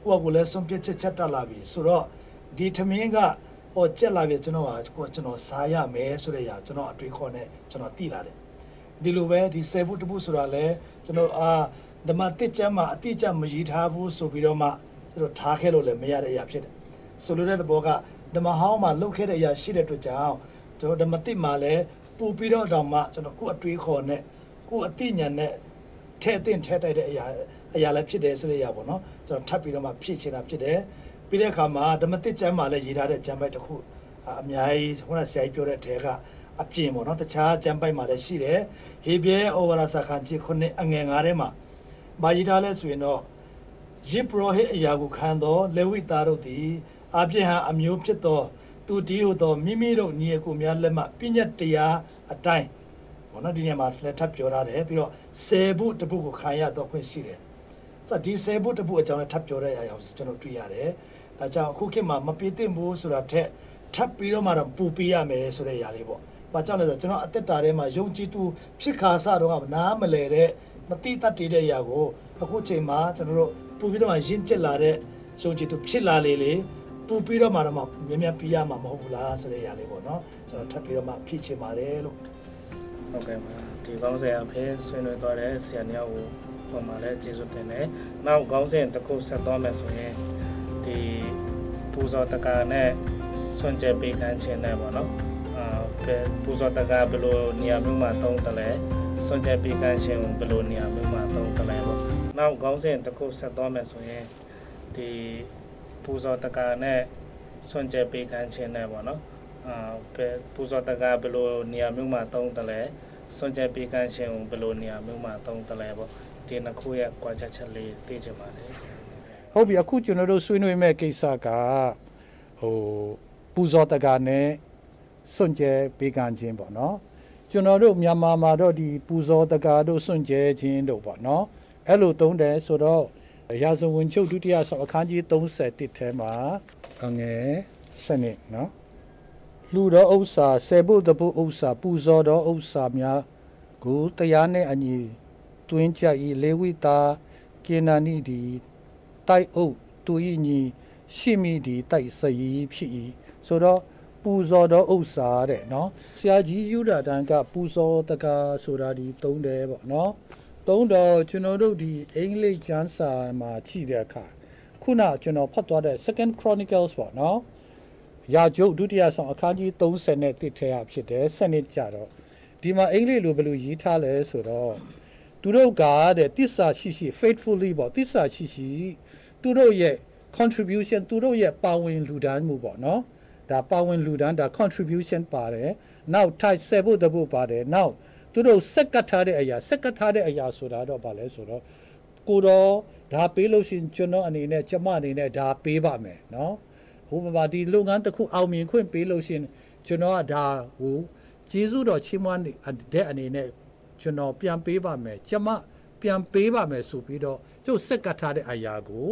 ကိုယ့်ကိုယ်လည်းဆုံးဖြတ်ချက်ချက်တက်လာပြီဆိုတော့ဒီသမင်းကဟောကြက်လာပြီကျွန်တော်ကကိုယ်ကျွန်တော်စားရမယ်ဆိုတဲ့အရာကျွန်တော်အတွေးခေါ်နဲ့ကျွန်တော်သိလာတယ်ဒီလိုပဲဒီဆယ်ဖို့တပုဆိုတာလဲကျွန်တော်အာဓမ္မတစ်ကျမ်းမှာအတိအကျမရည်ထားဘူးဆိုပြီးတော့မှကျွန်တော်ထားခဲ့လို့လည်းမရတဲ့အရာဖြစ်တယ်ဆိုလိုတဲ့သဘောကဓမ္မဟောင်းမှာလှုပ်ခဲ့တဲ့အရာရှိတဲ့အတွက်ကြောင့် ကျွန်တော်ဓမ္မတိမှာလည်းပူပြီးတော့တော့မှကျွန်တော်ကိုယ်အတွေးခေါ်နဲ့ကိုယ်အသိဉာဏ်နဲ့ထဲ့တင်ထဲ့တိုက်တဲ့အရာအရာလည်းဖြစ်တယ်ဆိုတဲ့အရာပေါ့နော်ကျွန်တော်ထပ်ပြီးတော့မှဖြည့်ချင်တာဖြစ်တယ်ပြီးတဲ့အခါမှာဓမ္မတိကျမ်းမှာလည်းရေးထားတဲ့ကျမ်းပိုက်တစ်ခုအာအများကြီးခုနဆရာကြီးပြောတဲ့အထဲကအပြင်ပေါ့နော်တခြားကျမ်းပိုက်မှာလည်းရှိတယ်ဟေဘရဲဩဝါဒစာခန်းကြီးခုနှစ်အငယ်9ထဲမှာမာရေးထားလဲဆိုရင်တော့ယစ်ပရောဟိတ်အရာကိုခံသောလေဝိသားတို့သည်အပြစ်ဟံအမျိုးဖြစ်သော သူတည်းဟူသောမိမိတို့ညီအကိုများလက်မှပြည့်ညတ်တရားအတိုင်းဘောနော်ဒီနေရာမှာလက်ထပ်ပြောထားတယ်ပြီးတော့ဆယ်ဖို့တပုတ်ကိုခံရတော့ခွင့်ရှိတယ်ဆိုတော့ဒီဆယ်ဖို့တပုတ်အကြောင်းလည်းထပ်ပြောတဲ့အရာကိုကျွန်တော်တွေ့ရတယ်ဒါကြောင့်အခုခေတ်မှာမပြည့်တင်ဘူးဆိုတာထက်ထပ်ပြီးတော့မှတော့ပူပေးရမယ်ဆိုတဲ့အရာလေးပေါ့ဘာကြောင့်လဲဆိုတော့ကျွန်တော်အသက်တာထဲမှာယုံကြည်သူဖြစ်ခါစတော့ကနားမလဲတဲ့မတိတတ်တဲ့အရာကိုအခုချိန်မှာကျွန်တော်တို့ပူပြီးတော့မှရင့်ကျက်လာတဲ့ယုံကြည်သူဖြစ်လာလေလေ ပူပြီးတော့မှတော့မြင်မြပြရမှာမဟုတ်ဘူးလားဆိုတဲ့အရာလေးပေါ့နော်ကျွန်တော်ထပ်ပြီးတော့မှဖြည့်ချင်ပါတယ်လို့ဟုတ်ကဲ့ပါဒီကောင်းစဉ်အဖေဆွေးနွေးသွားတဲ့ဆရာနှစ်ယောက်ကိုပုံမှန်လဲကျေးဇူးတင်တယ်နောက်ကောင်းစဉ်တစ်ခုဆက်သွားမယ်ဆိုရင်ဒီပူဇော်တက္ကနဲ့စွန့်ကြဲပေးခန်းခြင်းနဲ့ပေါ့နော်အာဘယ်ပူဇော်တက္ကဘယ်လိုနေရာမျိုးမှာသုံးတယ်လဲစွန့်ကြဲပေးခန်းခြင်းကိုဘယ်လိုနေရာမျိုးမှာသုံးတယ်လဲပေါ့နောက်ကောင်းစဉ်တစ်ခုဆက်သွားမယ်ဆိုရင်ဒီ ပူဇော်တက္ကနဲ့စွန့်ကြဲပေးခန်းခြင်းနဲ့ပေါ့နော်အာဘယ်ပူဇော်တကဘယ်လိုနေရာမျိုးမှာသုံးတယ်လဲစွန့်ကြဲပေးကန်းရှင်ကိုဘယ်လိုနေရာမျိုးမှာသုံးတယ်လဲပေါ့ဒီနှစ်ခုရဲ့ကြွားချက်ချက်လေးသိချင်ပါတယ်ဆရာဟုတ်ပြီအခုကျွန်တော်တို့ဆွေးနွေးမဲ့ကိစ္စကဟိုပူဇော်တကနဲ့စွန့်ကြဲပေးကမ်းခြင်းပေါ့နော်ကျွန်တော်တို့မြန်မာမှာတော့ဒီပူဇော်တကတို့စွန့်ကြဲခြင်းတို့ပေါ့နော်အဲ့လိုသုံးတယ်ဆိုတော့ ရာဇဝင်ချုပ်ဒုတိယဆောင်အခန်းကြီး31ထဲမှာအငယ်စနစ်နော်လူတော်ဥစ္စာဆေဘုတ်တပုဥစ္စာပူဇော်တော်ဥစ္စာများကိုတရားနဲ့အညီတွင်းကြဤလေဝိတာကေနာနိဒီတိုက်အုပ်သူ၏ညီရှိမိဒီတိုက်စရီဖြစ်၏ဆိုတော့ပူဇော်တော်ဥစ္စာတဲ့နော်ဆရာကြီးယူတာတန်ကပူဇော်တကားဆိုတာဒီသုံးတယ်ပေါ့နော် သုံးတော့ကျွန်တော်တို့ဒီအင်္ဂလိပ်ကျမ်းစာမှာကြည့်တဲ့အခါခုနကျွန်တော်ဖတ်သွားတဲ့ Second Chronicles ပေါ့နော်ရာကျုပ်ဒုတိယဆောင်အခန်းကြီး30နဲ့တစ်ထဲရဖြစ်တယ်စနစ်ကြတော့ဒီမှာအင်္ဂလိပ်လိုဘယ်လိုရေးထားလဲဆိုတော့သူတို့ကတဲ့တစ္ဆာရှိရှိ faithfully ပေါ့တစ္ဆာရှိရှိသူတို့ရဲ့ contribution သူတို့ရဲ့ပါဝင်လူဒန်းမှုပေါ့နော်ဒါပါဝင်လူဒန်းဒါ contribution ပါတယ်နောက် type ဆယ်ဖို့တဖို့ပါတယ်နောက် သူတို့စက်ကတ်ထားတဲ့အရာစက်ကတ်ထားတဲ့အရာဆိုတာတော့ဗာလဲဆိုတော့ကိုတော့ဒါပေးလို့ရှိရင်ကျွန်တော်အနေနဲ့ကျမအနေနဲ့ဒါပေးပါမယ်နော်ဥပမာဒီလုပ်ငန်းတစ်ခုအောင်မြင်ခွင့်ပေးလို့ရှိရင်ကျွန်တော်ကဒါဟိုကျေးဇူးတော်ချီးမွမ်းတဲ့အနေနဲ့ကျွန်တော်ပြန်ပေးပါမယ်ကျမပြန်ပေးပါမယ်ဆိုပြီးတော့ကျုပ်စက်ကတ်ထားတဲ့အရာကို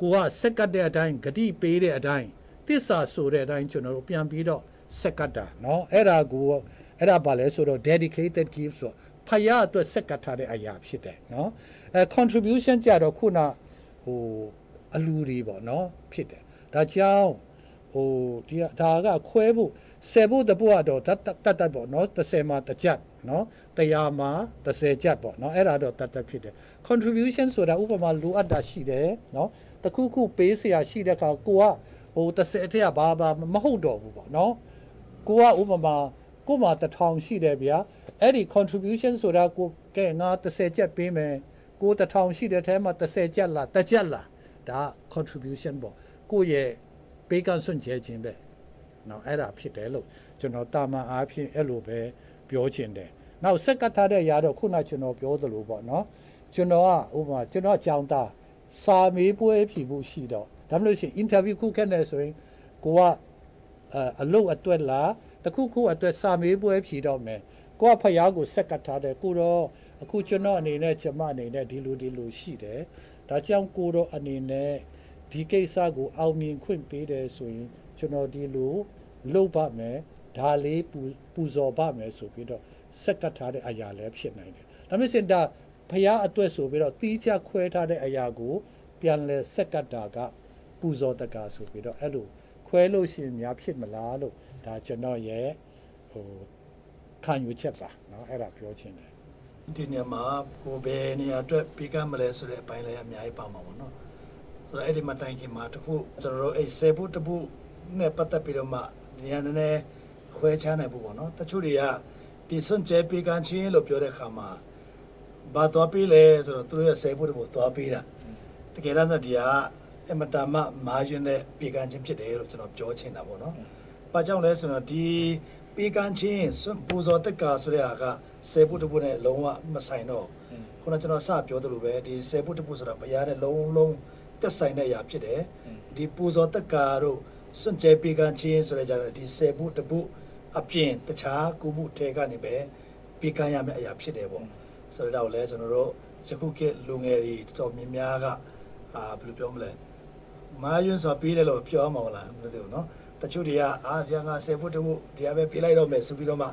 ကိုကစက်ကတ်တဲ့အတိုင်းဂတိပေးတဲ့အတိုင်းတစ္ဆာဆိုတဲ့အတိုင်းကျွန်တော်တို့ပြန်ပြီးတော့စက်ကတ်တာเนาะအဲ့ဒါကို အဲ့ဒါဘာလဲဆိုတော့ dedicated gift ဆိုတော့ဖယားအတွက်ဆက်ကပ်ထားတဲ့အရာဖြစ်တယ်နော်အဲ contribution ကြတော့ခုနဟိုအလူတွေပေါ့နော်ဖြစ်တယ်ဒါကြောင့်ဟိုဒီဒါကခွဲဖို့ဆယ်ဖို့တပုတ်ကတော့တတ်တတ်ပေါ့နော်30မှာတစ်ချက်နော်100မှာ30ချက်ပေါ့နော်အဲ့ဒါတော့တတ်တတ်ဖြစ်တယ် contribution ဆိုတာဥပမာလိုအပ်တာရှိတယ်နော်တခုခုပေးစရာရှိတဲ့အခါကိုကဟို30အထက်ကဘာဘာမဟုတ်တော့ဘူးပေါ့နော်ကိုကဥပမာ ကိုမှတထောင်ရှိတယ်ဗျာအဲ့ဒီ contribution ဆိုတာကိုကဲငါ30ချက်ပေးမယ်ကိုတထောင်ရှိတဲ့ထဲမှာ30ချက်လားတစ်ချက်လားဒါ contribution ပေါ့ကိုရဲ့ပေးကန့်စွန့်ကျဲခြင်းပဲเนาะအဲ့ဒါဖြစ်တယ်လို့ကျွန်တော်တာမန်အားဖြင့်အဲ့လိုပဲပြောချင်တယ်နောက်စက်ကထားတဲ့ຢာတော့ခုနကျွန်တော်ပြောသလိုပေါ့เนาะကျွန်တော်ကဥပမာကျွန်တော်ကြောင်းသားစာမေးပွဲဖြေဖို့ရှိတော့ဒါမှမဟုတ်ရှင် interview ခုခက်နေဆိုရင်ကိုကအလုပ်အတွက်လား တခုခုအတွက်စာမေးပွဲဖြေတော့မယ်ကိုကဖျားကိုစက်ကထားတယ်ကိုတော့အခုကျွန်တော်အနေနဲ့ကျမအနေနဲ့ဒီလိုဒီလိုရှိတယ်ဒါကြောင့်ကိုတော့အနေနဲ့ဒီကိစ္စကိုအောင်မြင်ခွင့်ပေးတယ်ဆိုရင်ကျွန်တော်ဒီလိုလုပ်ပါမယ်ဒါလေးပူပူဇော်ပါမယ်ဆိုပြီးတော့စက်ကထားတဲ့အရာလည်းဖြစ်နိုင်တယ်ဒါမျိုးစင်ဒါဖျားအတွက်ဆိုပြီးတော့တီးချခွဲထားတဲ့အရာကို ပြန်လဲစက်ကတာကပူဇော်တကာဆိုပြီးတော့အဲ့လို ခွဲလို့ရှိရင်များဖြစ်မလားလို့ဒါကျွန်တော်ရဲ့ဟိုခံယူချက်ပါเนาะအဲ့ဒါပြောချင်တယ် ဒီနေရာမှာကိုဘယ်နေရာအတွက်ပြီးကမလဲဆိုတဲ့အပိုင်းလည်းအများကြီးပါမှာပေါ့နော်ဆိုတော့အဲ့ဒီမှာတိုင်ခင်မှာတခုကျွန်တော်တို့အဲ့ဆေဘူးတပုနဲ့ပတ်သက်ပြီးတော့မှဒီနေရာနည်းနည်းခွဲခြားနိုင်ဖို့ပေါ့နော်တချို့တွေကဒီစွန့်ကြဲပြီးကချင်းလို့ပြောတဲ့ခါမှာဘာသွားပြီးလဲဆိုတော့သူတို့ရဲ့ဆေဘူးတပုသွားပြီးတာတကယ်တော့ဒီက အမတာမမာယွန်းတဲ့ပြီးကချင်းဖြစ်တယ်လို့ကျွန်တော်ပြောချင်တာပေါ့နော်ဘာကြောင့်လဲဆိုတော့ဒီပြီးကချင်းစွန့်ပူဇော်တက်ကာဆိုတဲ့ဟာကဆေဘူးတပုနဲ့လုံးဝမဆိုင်တော့ခုနကျွန်တော်စပြောသလိုပဲဒီဆေဘူးတပုဆိုတာဘုရားနဲ့လုံးလုံးသက်ဆိုင်တဲ့အရာဖြစ်တယ်ဒီပူဇော်တက်ကာတို့စွန့်ကြဲပြီးကချင်းဆိုတဲ့ကြတော့ဒီဆေဘူးတပုအပြင်တခြားကုမှုထဲကနေပဲပြီးကရမယ့်အရာဖြစ်တယ်ပေါ့ဆိုတော့လည်းကျွန်တော်တို့ယခုခေတ်လူငယ်တွေတော်တော်များများကအာဘယ်လိုပြောမလဲ မာယွန်းဆိုပေးတယ်လို့ပြောမှာမလားမသိဘူးနော်တချို့တွေကအာဒီကဆယ်ဖို့တဖို့ဒီကပဲပေးလိုက်တော့မယ်ဆိုပြီးတော့မှ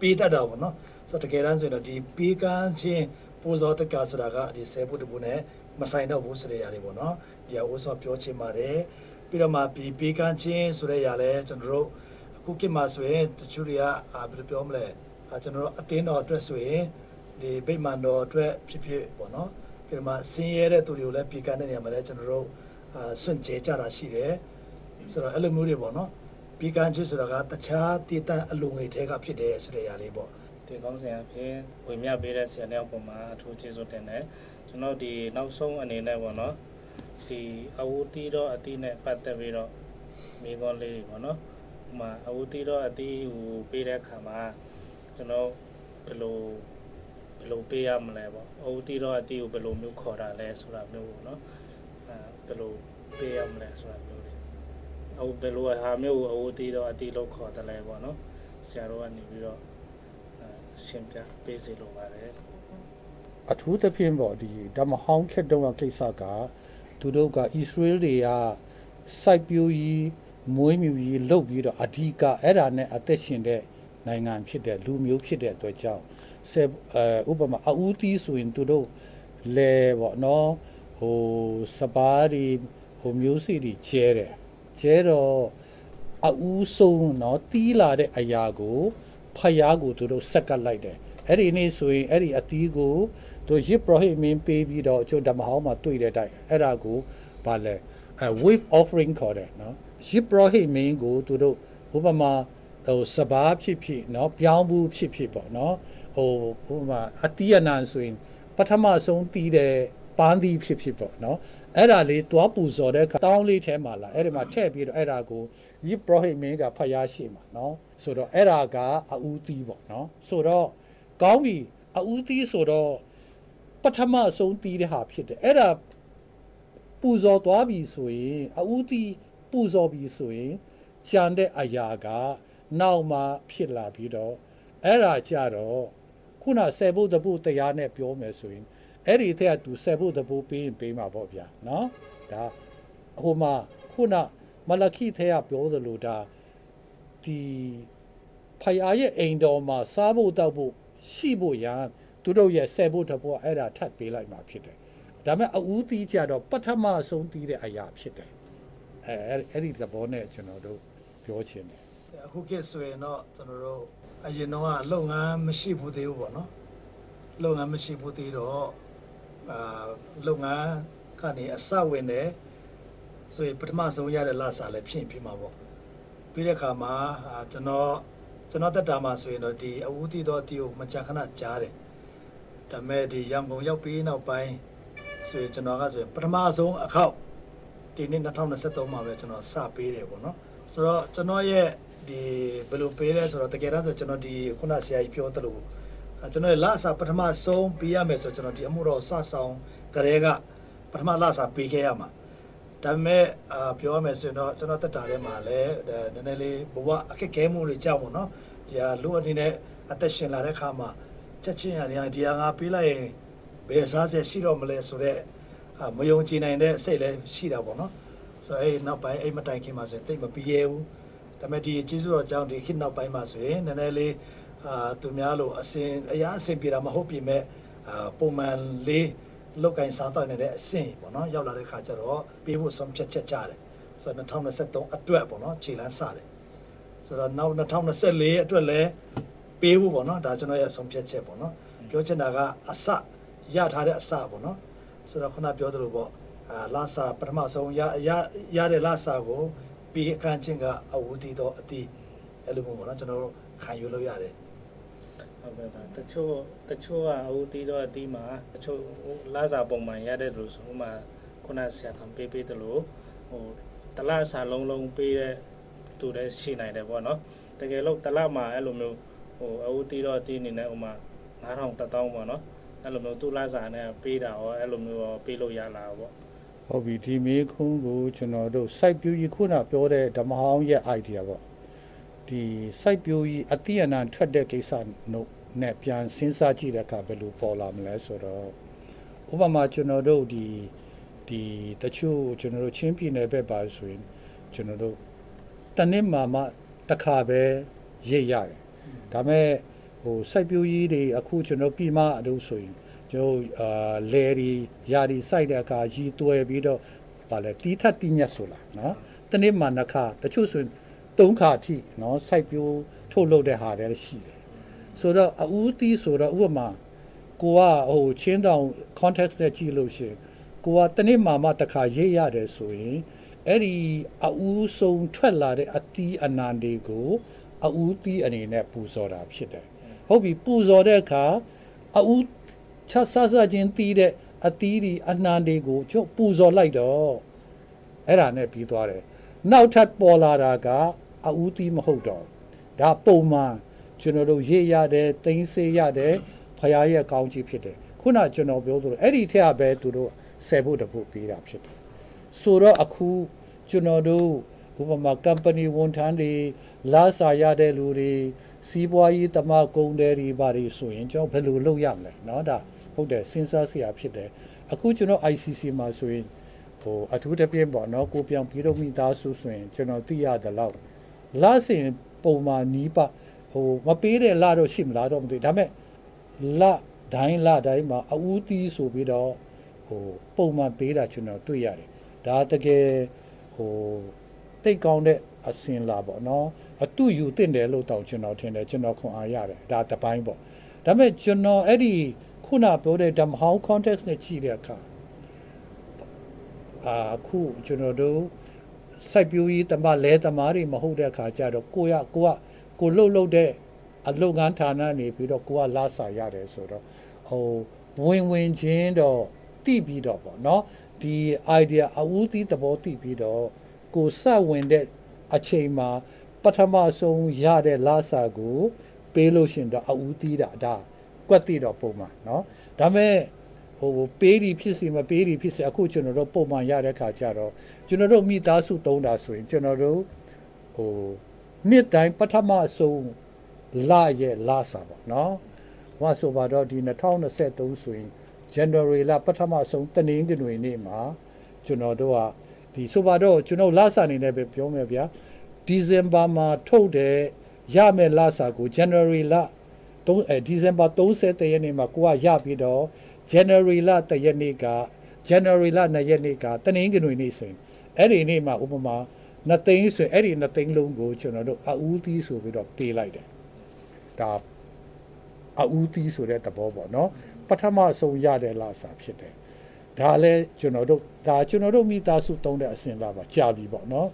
ပေးတတ်တာပေါ့နော်ဆိုတော့တကယ်တမ်းဆိုရင်တော့ဒီပေးကမ်းချင်းပိုဇောတကဆိုတာကဒီဆယ်ဖို့တဖို့နဲ့မဆိုင်တော့ဘူးဆိုတဲ့အရာတွေပေါ့နော်ဒီဟာဥစ္စာပြောချင်ပါတယ်ပြီးတော့မှဒီပေးကမ်းချင်းဆိုတဲ့အရာလဲကျွန်တော်တို့အခုကိမှာဆိုရင်တချို့တွေကအာဘယ်လိုပြောမလဲအာကျွန်တော်တို့အတင်းတော်အတွက်ဆိုရင်ဒီဗိမာန်တော်အတွက်ဖြစ်ဖြစ်ပေါ့နော်ပြီးတော့မှဆင်းရဲတဲ့သူတွေကိုလည်းပေးကမ်းတဲ့နေရာမှာလဲကျွန်တော်တို့ စွန့်ကြဲကြတာရှိတယ်ဆိုတော့အဲ့လိုမျိုးတွေပေါ့နော်ပြီးကန်းချစ်ဆိုတာကတခြားတည်တံ့အလုံငွေထဲကဖြစ်တယ်ဆိုတဲ့ຢာလေးပေါ့ဒီကောင်းစဉ်အဖြစ်ဝေမျှပေးတဲ့ဆရာတယောက်ပုံမှာအထူးကျေးဇူးတင်တယ်ကျွန်တော်ဒီနောက်ဆုံးအနေနဲ့ပေါ့နော်ဒီအဝူတီတော့အတိနဲ့ပတ်သက်ပြီးတော့မိကောလေးတွေပေါ့နော်ဥမာအဝူတီတော့အတိဟိုပေးတဲ့အခါမှာကျွန်တော်ဘယ်လိုဘယ်လိုပေးရမလဲပေါ့အဝူတီတော့အတိကိုဘယ်လိုမျိုးခေါ်တာလဲဆိုတာမျိုးပေါ့နော်အဲဘ ယ်လိုပေးရမလဲဆိုတာမျိုးတွေအဝဘယ်လိုဟာမျိုးကိုအဝူတီတော့အတိလို့ခေါ်တယ်လဲပေါ့နော်ဆရာတော်ကနေပြီးတော့ရှင်းပြပေးစီလိုပါတယ်အထူးသဖြင့်ပေါ့ဒီဓမ္မဟောင်းခက်တုံးကကိစ္စကသူတို့ကဣသရေလတွေကစိုက်ပျိုးကြီးမွေးမြူကြီးလုပ်ပြီးတော့အဓိကအဲ့ဒါနဲ့အသက်ရှင်တဲ့နိုင်ငံဖြစ်တဲ့လူမျိုးဖြစ်တဲ့အတွက်ကြောင့်ဆယ်အဲဥပမာအဦးတီးဆိုရင်သူတို့လဲပေါ့နော် ဟိုစပါးဒီဟ ဟိုမျိုးစေ့တွေကျဲတယ်ကျဲတော့အအူးဆုံးเนาะတီးလာတဲ့အရာကိုဖယားကိုသူတို့ဆက်ကပ်လိုက်တယ်အဲ့ဒီနေ့ဆိုရင်အဲ့ဒီအသီးကိုသူရစ်ပရဟိမင်းပေးပြီးတော့ကျွန်တော်ဓမ္မဟောင်းမှာတွေ့တဲ့တိုက်အဲ့ဒါကိုဗာလဲအဲ wave offering ခေါ်တယ်เนาะရစ်ပရဟိမင်းကိုသူတို့ဥပမာဟိုစဘာဖြစ်ဖြစ်เนาะပြောင်းဘူးဖြစ်ဖြစ်ပေါ့เนาะဟိုဥပမာအတိယနာဆိုရင်ပထမဆုံးတီးတဲ့ ပန်းသီးဖြစ်ဖြစ်ပေါ့နော်အဲ့ဒါလေးသွားပူဇော်တဲ့တောင်းလေးထဲမှာလာအဲ့ဒီမှာထည့်ပြီးတော့အဲ့ဒါကိုယစ်ပရောဟိတ်မင်းကဖျားရှိမှာနော်ဆိုတော့အဲ့ဒါကအဦးသီးပေါ့နော်ဆိုတော့ကောင်းပြီအဦးသီးဆိုတော့ပထမဆုံးသီးတဲ့ဟာဖြစ်တယ်အဲ့ဒါပူဇော်သွားပြီဆိုရင်အဦးသီးပူဇော်ပြီဆိုရင်ကြံတဲ့အရာကနောက်မှဖြစ်လာပြီးတော့အဲ့ဒါကြတော့ခုနဆယ်ဖို့တပုတ်တရားနဲ့ပြောမယ်ဆိုရင် အဲ့ဒီအထက်ကသူဆက်ဖို့သဘောပေးရင်ပေးမှာပေါ့ဗျာနော်ဒါဟိုမှာခုနမလခိထဲကပြောသလိုဒါဒီဖယားရဲ့အိမ်တော်မှာစားဖို့တောက်ဖို့ရှိဖို့ရန်သူတို့ရဲ့ဆက်ဖို့တဘောအဲ့ဒါထပ်ပေးလိုက်မှာဖြစ်တယ်ဒါမဲ့အဦးတီးကြတော့ပထမဆုံးတီးတဲ့အရာဖြစ်တယ်အဲအဲ့ဒီသဘောနဲ့ကျွန်တော်တို့ပြောချင်တယ်အခုကဆိုရင်တော့ကျွန်တော်တို့အရင်တော့ကလုပ်ငန်းမရှိဘူးသေးဘူးပေါ့နော်လုပ်ငန်းမရှိဘူးသေးတော့ အာလုပ်ငန်းကနေအစဝင်တယ်ဆိုရင်ပထမဆုံးရတဲ့လစာလည်းဖြစ်ဖြစ်မှာပေါ့ပြီးတဲ့အခါမှာအာကျွန်တော်ကျွန်တော်တက်တာမှာဆိုရင်တော့ဒီအဝူးတီတော့တီကိုမကြာခဏကြားတယ်ဒါပေမဲ့ဒီရန်ကုန်ရောက်ပြီးနောက်ပိုင်းဆိုရင်ကျွန်တော်ကဆိုရင်ပထမဆုံးအခောက်ဒီနေ့2023မှာပဲကျွန်တော်စပေးတယ်ပေါ့နော်ဆိုတော့ကျွန်တော်ရဲ့ဒီဘယ်လိုပေးလဲဆိုတော့တကယ်တော့ဆိုကျွန်တော်ဒီခုနဆရာကြီးပြောသလိုအဲ ကျွန်တော်ရဲ့လအစာပထမဆုံးပေးရမယ်ဆိုကျွန်တော်ဒီအမှုတော်စဆောင်ကလေးကပထမလအစာပေးခဲ့ရမှာဒါပေမဲ့အာပြောရမယ်ဆိုရင်တော့ကျွန်တော်တက်တာထဲမှာလည်းနည်းနည်းလေးဘဝအခက်ခဲမှုတွေကြောက်ပေါ့နော်ဒီဟာလူအနေနဲ့အသက်ရှင်လာတဲ့ခါမှာချက်ချင်းရတယ်ဒီဟာငါပေးလိုက်ရင်ဘယ်စားစရာရှိတော့မလဲဆိုတော့အာမယုံကြည်နိုင်တဲ့စိတ်လည်းရှိတာပေါ့နော်ဆိုတော့အဲ့နောက်ပိုင်းအဲ့မတိုင်ခင်မှာဆိုရင်တိတ်မပြေဘူးဒါပေမဲ့ဒီကျေးဇူးတော်ကြောင့်ဒီခေတ်နောက်ပိုင်းမှာဆိုရင်နည်းနည်းလေး အာသူများလို့အစင်အရာအစင်ပြေတာမဟုတ်ပြီမဲ့အာပုံမှန်လေးလောက်ကင်စားတော့နေတဲ့အစင်ပေါ့နော်ရောက်လာတဲ့ခါကျတော့ပေးဖို့ဆုံးဖြတ်ချက်ကြတယ်ဆိုတော့2023အတွက်ပေါ့နော်ခြေလမ်းစတယ်ဆိုတော့နောက်2024အတွက်လည်းပေးဖို့ပေါ့နော်ဒါကျွန်တော်ရဲ့ဆုံးဖြတ်ချက်ပေါ့နော်ပြောချင်တာကအစရထားတဲ့အစပေါ့နော်ဆိုတော့ခုနပြောသလိုပေါ့အာလာစာပထမဆုံးရရရတဲ့လာစာကိုပြီးအခန်းချင်းကအဝူတီတော့အတီးအဲ့လိုမျိုးပေါ့နော်ကျွန်တော်တို့ခံယူလို့ရတယ် ဟုတ်ကဲ့ပါတချို့တချို့ကအဦးတီးတော့အတီးမှာတချို့လာစာပုံမှန်ရတဲ့လို့ဆိုဥမာခုနဆရာခံပေးပေးတယ်လို့ဟိုတလားစာလုံးလုံးပေးတဲ့သူလည်းရှိနိုင်တယ်ပေါ့နော်တကယ်လို့တလားမှာအဲ့လိုမျိုးဟိုအဦးတီးတော့အတီးအနေနဲ့ဥမာ9000တက်တောင်းပေါ့နော်အဲ့လိုမျိုးသူလာစာနဲ့ပေးတာရောအဲ့လိုမျိုးရောပေးလို့ရလာပေါ့ဟုတ်ပြီဒီမေးခွန်းကိုကျွန်တော်တို့ site view ကြီးခုနပြောတဲ့ဓမ္မဟောင်းရဲ့ idea ပေါ့ ဒီ site view ကြီးအတိအနံထွက်တဲ့ကိစ္စနို့နဲ့ပြန်စဉ်းစားကြည့်တဲ့အခါဘယ်လိုပေါ်လာမလဲဆိုတော့ဥပမာကျွန်တော်တို့ဒီဒီတချို့ကျွန်တော်တို့ချင်းပြည်နယ်ဘက်ပါဆိုရင်ကျွန်တော်တို့တနစ်မှာမှတစ်ခါပဲရိတ်ရတယ်ဒါမဲ့ဟို site view ကြီးတွေအခုကျွန်တော်ပြည်မအလုပ်ဆိုရင်ကျွန်တော်အာလေရီယာရီစိုက်တဲ့အခါရီတွဲပြီးတော့ဗာလဲတီးထက်တီးညက်ဆိုလားနော်တနေ့မှနှစ်ခါတချို့ဆိုရင် သုံးခါအထိနော်စိုက်ပြိုးထုတ်လုပ်တဲ့ဟာတွေရှိတယ်ဆိုတော့အဦးတီးဆိုတော့ဥပမာကိုကဟိုချင်းတောင် context နဲ့ကြည့်လို့ရှိရင်ကိုကတနေ့မှမှတစ်ခါရေးရတယ်ဆိုရင်အဲ့ဒီအဦးဆုံးထွက်လာတဲ့အတီးအနန္ဒီကိုအဦးတီးအနေနဲ့ပူဇော်တာဖြစ်တယ်ဟုတ်ပြီပူဇော်တဲ့အခါအဦးချက်ဆဆချင်းတီးတဲ့အတီးဒီအနှံတွေကိုကျုပ်ပူဇော်လိုက်တော့အဲ့ဒါနဲ့ပြီးသွားတယ်နောက်ထပ်ပေါ်လာတာက အဦးတီးမဟုတ်တော့ဒါပုံမှန်ကျွန်တော်တို့ရေးရတယ်သိမ်းစေးရတယ်ဖရာရဲ့ကောင်းကြီးဖြစ်တယ်ခုနကျွန်တော်ပြောသလိုအဲ့ဒီထက်ကပဲသူတို့ဆယ်ဖို့တဖို့ပေးတာဖြစ်တယ်ဆိုတော့အခုကျွန်တော်တို့ဥပမာ company ဝန်ထမ်းတွေလာစာရတဲ့လူတွေစီးပွားရေးတမကုန်းတဲ့တွေဘာတွေဆိုရင်ကျွန်တော်ဘယ်လိုလုပ်ရမလဲเนาะဒါဟုတ်တယ်စဉ်းစားစရာဖြစ်တယ်အခုကျွန်တော် ICC မှာဆိုရင်ဟိုအထူးတစ်ပြင်းပေါ့เนาะကိုပြောင်ပြီးတော့မိသားစုဆိုရင်ကျွန်တော်သိရတယ်လို့ လာစင်ပုံမှန်နီးပါဟိုမပေးတဲ့လာတော့ရှိမလားတော့မသိဒါပေမဲ့လာတိုင်းလာတိုင်းမှာအဦးတီးဆိုပြီးတော့ဟိုပုံမှန်ပေးတာကျွန်တော်တွေ့ရတယ်ဒါတကယ်ဟိုတိတ်ကောင်းတဲ့အစင်လာပေါ့နော်အတူယူတင်တယ်လို့တောင်ကျွန်တော်ထင်တယ်ကျွန်တော်ခွန်အားရတယ်ဒါတပိုင်းပေါ့ဒါပေမဲ့ကျွန်တော်အဲ့ဒီခုနပြောတဲ့ dumb how context နဲ့ကြည့်တဲ့အခါအာခုကျွန်တော်တို့ စိုက်ပျိုးရေးတမလဲတမားတွေမဟုတ်တဲ့အခါကျတော့ကိုရကိုကကိုလှုပ်လှုပ်တဲ့အလုပ်ငန်းဌာနနေပြီးတော့ကိုကလာစာရတယ်ဆိုတော့ဟိုဝင်ဝင်ချင်းတော့တိပြီးတော့ပေါ့နော်ဒီ idea အဝူးသီးသဘောတိပြီးတော့ကိုစဝင်တဲ့အချိန်မှာပထမဆုံးရတဲ့လာစာကို ပေးလို့ရှင်တော့အဝူးသီးတာဒါကွက်တိတော့ပုံမှာနော်ဒါပေမဲ့ ဟိုပေးဒီဖြစ်စီမပေးဒီဖြစ်စီအခုကျွန်တော်တို့ပုံမှန်ရတဲ့ခါကျတော့ကျွန်တော်တို့မိသားစုသုံးတာဆိုရင်ကျွန်တော်တို့ဟိုနှစ်တိုင်းပထမဆုံးလရဲ့လစာပေါ့နော်ဟောဆိုပါတော့ဒီ2023ဆိုရင် January လပထမဆုံးတနင်္ဂနွေနေ့မှာကျွန်တော်တို့ကဒီဆိုပါတော့ကျွန်တော်လစာအနေနဲ့ပဲပြောမယ်ဗျာဒီဇင်ဘာမှာထုတ်တဲ့ရမယ်လစာကို January လ3ဒီဇင်ဘာ30ရက်နေ့မှာကိုကရပြီးတော့ January လ1ရက်နေ့က January လ2ရက်နေ့ကတနင်္ဂနွေနေ့ဆိုရင်အဲ့ဒီနေ့မှာဥပမာနှစ်သိန်းဆိုရင်အဲ့ဒီနှစ်သိန်းလုံးကိုကျွန်တော်တို့အဦးသီးဆိုပြီးတော့ပေးလိုက်တယ်ဒါအဦးသီးဆိုတဲ့သဘောပေါ့နော်ပထမဆုံးရတဲ့လစာဖြစ်တယ်ဒါလည်းကျွန်တော်တို့ဒါကျွန်တော်တို့မိသားစုတုံးတဲ့အစဉ်လာပါကြာပြီပေါ့နော်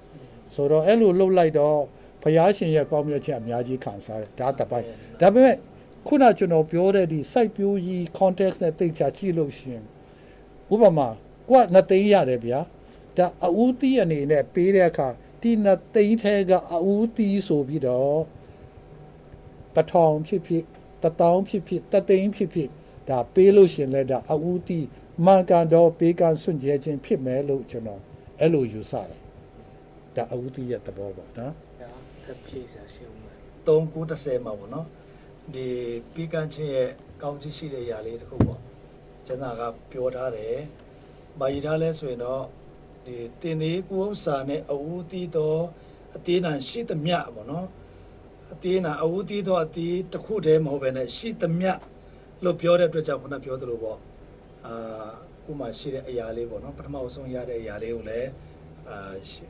ဆိုတော့အဲ့လိုလှုပ်လိုက်တော့ဖယားရှင်ရဲ့ကောင်းမြတ်ခြင်းအများကြီးခံစားတယ်ဒါတပိုင်းဒါပေမဲ့ ခုနကျွန်တော်ပြောတဲ့ဒီစိုက်ပျိုးကြီး context နဲ့တိတ်ချကြည့်လို့ရှင်ဥပမာကိုကနှစ်သိန်းရတယ်ဗျာဒါအဦးသီးအနေနဲ့ပေးတဲ့အခါဒီနှစ်သိန်းထဲကအဦးသီးဆိုပြီးတော့တထောင်ဖြစ်ဖြစ်တထောင်ဖြစ်ဖြစ်တသိန်းဖြစ်ဖြစ်ဒါပေးလို့ရှင်လဲဒါအဦးသီးမှန်ကန်တော့ပေးကစွန့်ကြဲခြင်းဖြစ်မယ်လို့ကျွန်တော်အဲ့လိုယူဆတယ်ဒါအဦးသီးရဲ့သဘောပေါ့နော်ထပ်ဖြည့်စရာရှိဦးမယ်3930မှာပေါ့နော် ဒီပြီးကန်းချင်းရဲ့ကောင်းချီးရှိတဲ့ຢာလေးတစ်ခုပေါ့ကျန်တာကပြောထားတယ်မာရီထားလဲဆိုရင်တော့ဒီတင်သေးကိုဥစ္စာနဲ့အဝူးတီးတော့အသေးနံရှိသမျှပေါ့နော်အသေးနံအဝူးတီးတော့အသေးတစ်ခုတည်းမဟုတ်ပဲနဲ့ရှိသမျှလို့ပြောတဲ့အတွက်ကြောင့်ခုနပြောသလိုပေါ့အာခုမှရှိတဲ့အရာလေးပေါ့နော်ပထမအဆုံးရတဲ့အရာလေးကိုလည်းအာရှိ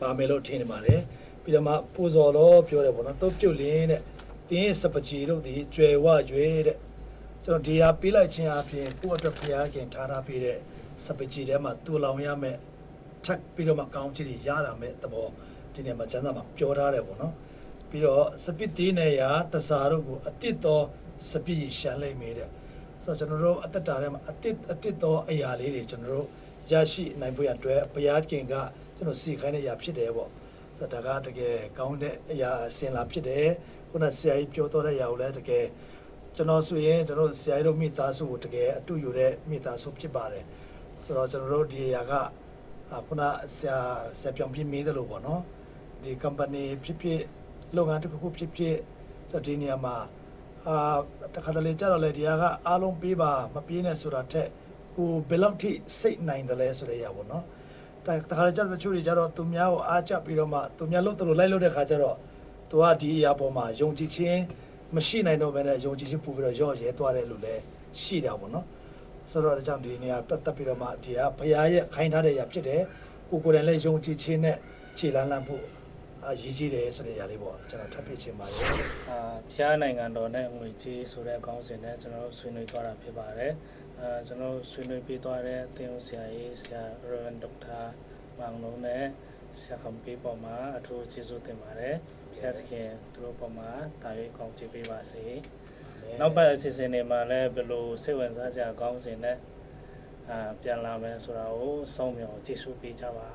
ပါမယ်လို့ထင်နေပါတယ်ပြီးတော့မှပူဇော်တော့ပြောတယ်ပေါ့နော်တုတ်ပြုတ်လင်းတဲ့ တင်းရဲ့စပချီတို့ဒီကျွယ်ဝရွေတဲ့ကျွန်တော်ဒီဟာပေးလိုက်ခြင်းအပြင်ကိုယ့်အတွက်ဖျားခင်ထားထားပေးတဲ့စပချီထဲမှာတူလောင်ရမယ်ထပ်ပြီးတော့မှကောင်းချီတွေရတာမဲ့သဘောဒီနေ့မှာကျမ်းစာမှာပြောထားတယ်ပေါ့နော်ပြီးတော့စပစ်သေးနဲ့ရာတစားတို့ကိုအတစ်တော်စပစ်ရရှမ်းလိုက်မိတဲ့ဆိုတော့ကျွန်တော်တို့အသက်တာထဲမှာအတစ်အတစ်တော်အရာလေးတွေကျွန်တော်တို့ရရှိနိုင်ဖို့ရအတွက်ဘုရားခင်ကကျွန်တော်စီခိုင်းတဲ့အရာဖြစ်တယ်ပေါ့ဆိုတော့ဒါကတကယ်ကောင်းတဲ့အရာအစင်လာဖြစ်တယ် ခုနဆရာကြီးပြောတော့တဲ့အရာကိုလည်းတကယ်ကျွန်တော်ဆိုရင်ကျွန်တော်ဆရာကြီးတို့မိသားစုကိုတကယ်အတူယူတဲ့မိသားစုဖြစ်ပါတယ်ဆိုတော့ကျွန်တော်တို့ဒီအရာကခုနဆရာဆရာပြောင်းပြမေးတယ်လို့ပေါ့နော်ဒီ company ဖြစ်ဖြစ်လုပ်ငန်းတစ်ခုခုဖြစ်ဖြစ်ဆိုတော့ဒီနေရာမှာအာတခါတလေကြတော့လေဒီဟာကအားလုံးပေးပါမပေးနဲ့ဆိုတာထက်ကိုဘယ်လောက်ထိစိတ်နိုင်တယ်လဲဆိုတဲ့အရာပေါ့နော်ဒါတခါတလေကြတော့တချို့တွေကြတော့သူများကိုအားကျပြီးတော့မှသူများလို့တလို့လိုက်လို့တဲ့ခါကျတော့ သူကဒီအရာပေါ်မှာယုံကြည်ခြင်းမရှိနိုင်တော့ဘဲနဲ့ယုံကြည်ခြင်းပို့ပြီးတော့ရော့ရဲသွားတယ်လို့လည်းရှိတာပေါ့နော်ဆိုတော့ဒါကြောင့်ဒီနေရာပတ်သက်ပြီးတော့မှဒီဟာဘုရားရဲ့ခိုင်းထားတဲ့အရာဖြစ်တယ်ကိုကိုယ်တိုင်လည်းယုံကြည်ခြင်းနဲ့ခြေလန်းလန်းဖို့အာရည်ကြီးတယ်ဆိုတဲ့အရာလေးပေါ့ကျွန်တော်ထပ်ပြချင်ပါတယ်အာဖျားနိုင်ငံတော်နဲ့ငွေကြေးဆိုတဲ့အကောင်းစဉ်နဲ့ကျွန်တော်တို့ဆွေးနွေးသွားတာဖြစ်ပါတယ်အာကျွန်တော်တို့ဆွေးနွေးပြီးသွားတဲ့အသင်းဦးဆရာကြီးဆရာရဝန်ဒေါက်တာမောင်လုံးနဲ့ဆရာခမ်ပီပေါ်မှာအထူးကျေးဇူးတင်ပါတယ် ဖျားသခင်သူတို့ပေါ်မှာတာ၍ကောင်းချီးပေးပါစေနောက်ပတ်အစီအစဉ်တွေမှာလည်းဘယ်လိုစိတ်ဝင်စားစရာကောင်းစဉ်နဲ့အာပြန်လာမယ်ဆိုတာကိုစောင့်မျှော်ကြည့်ရှုပေးကြပါ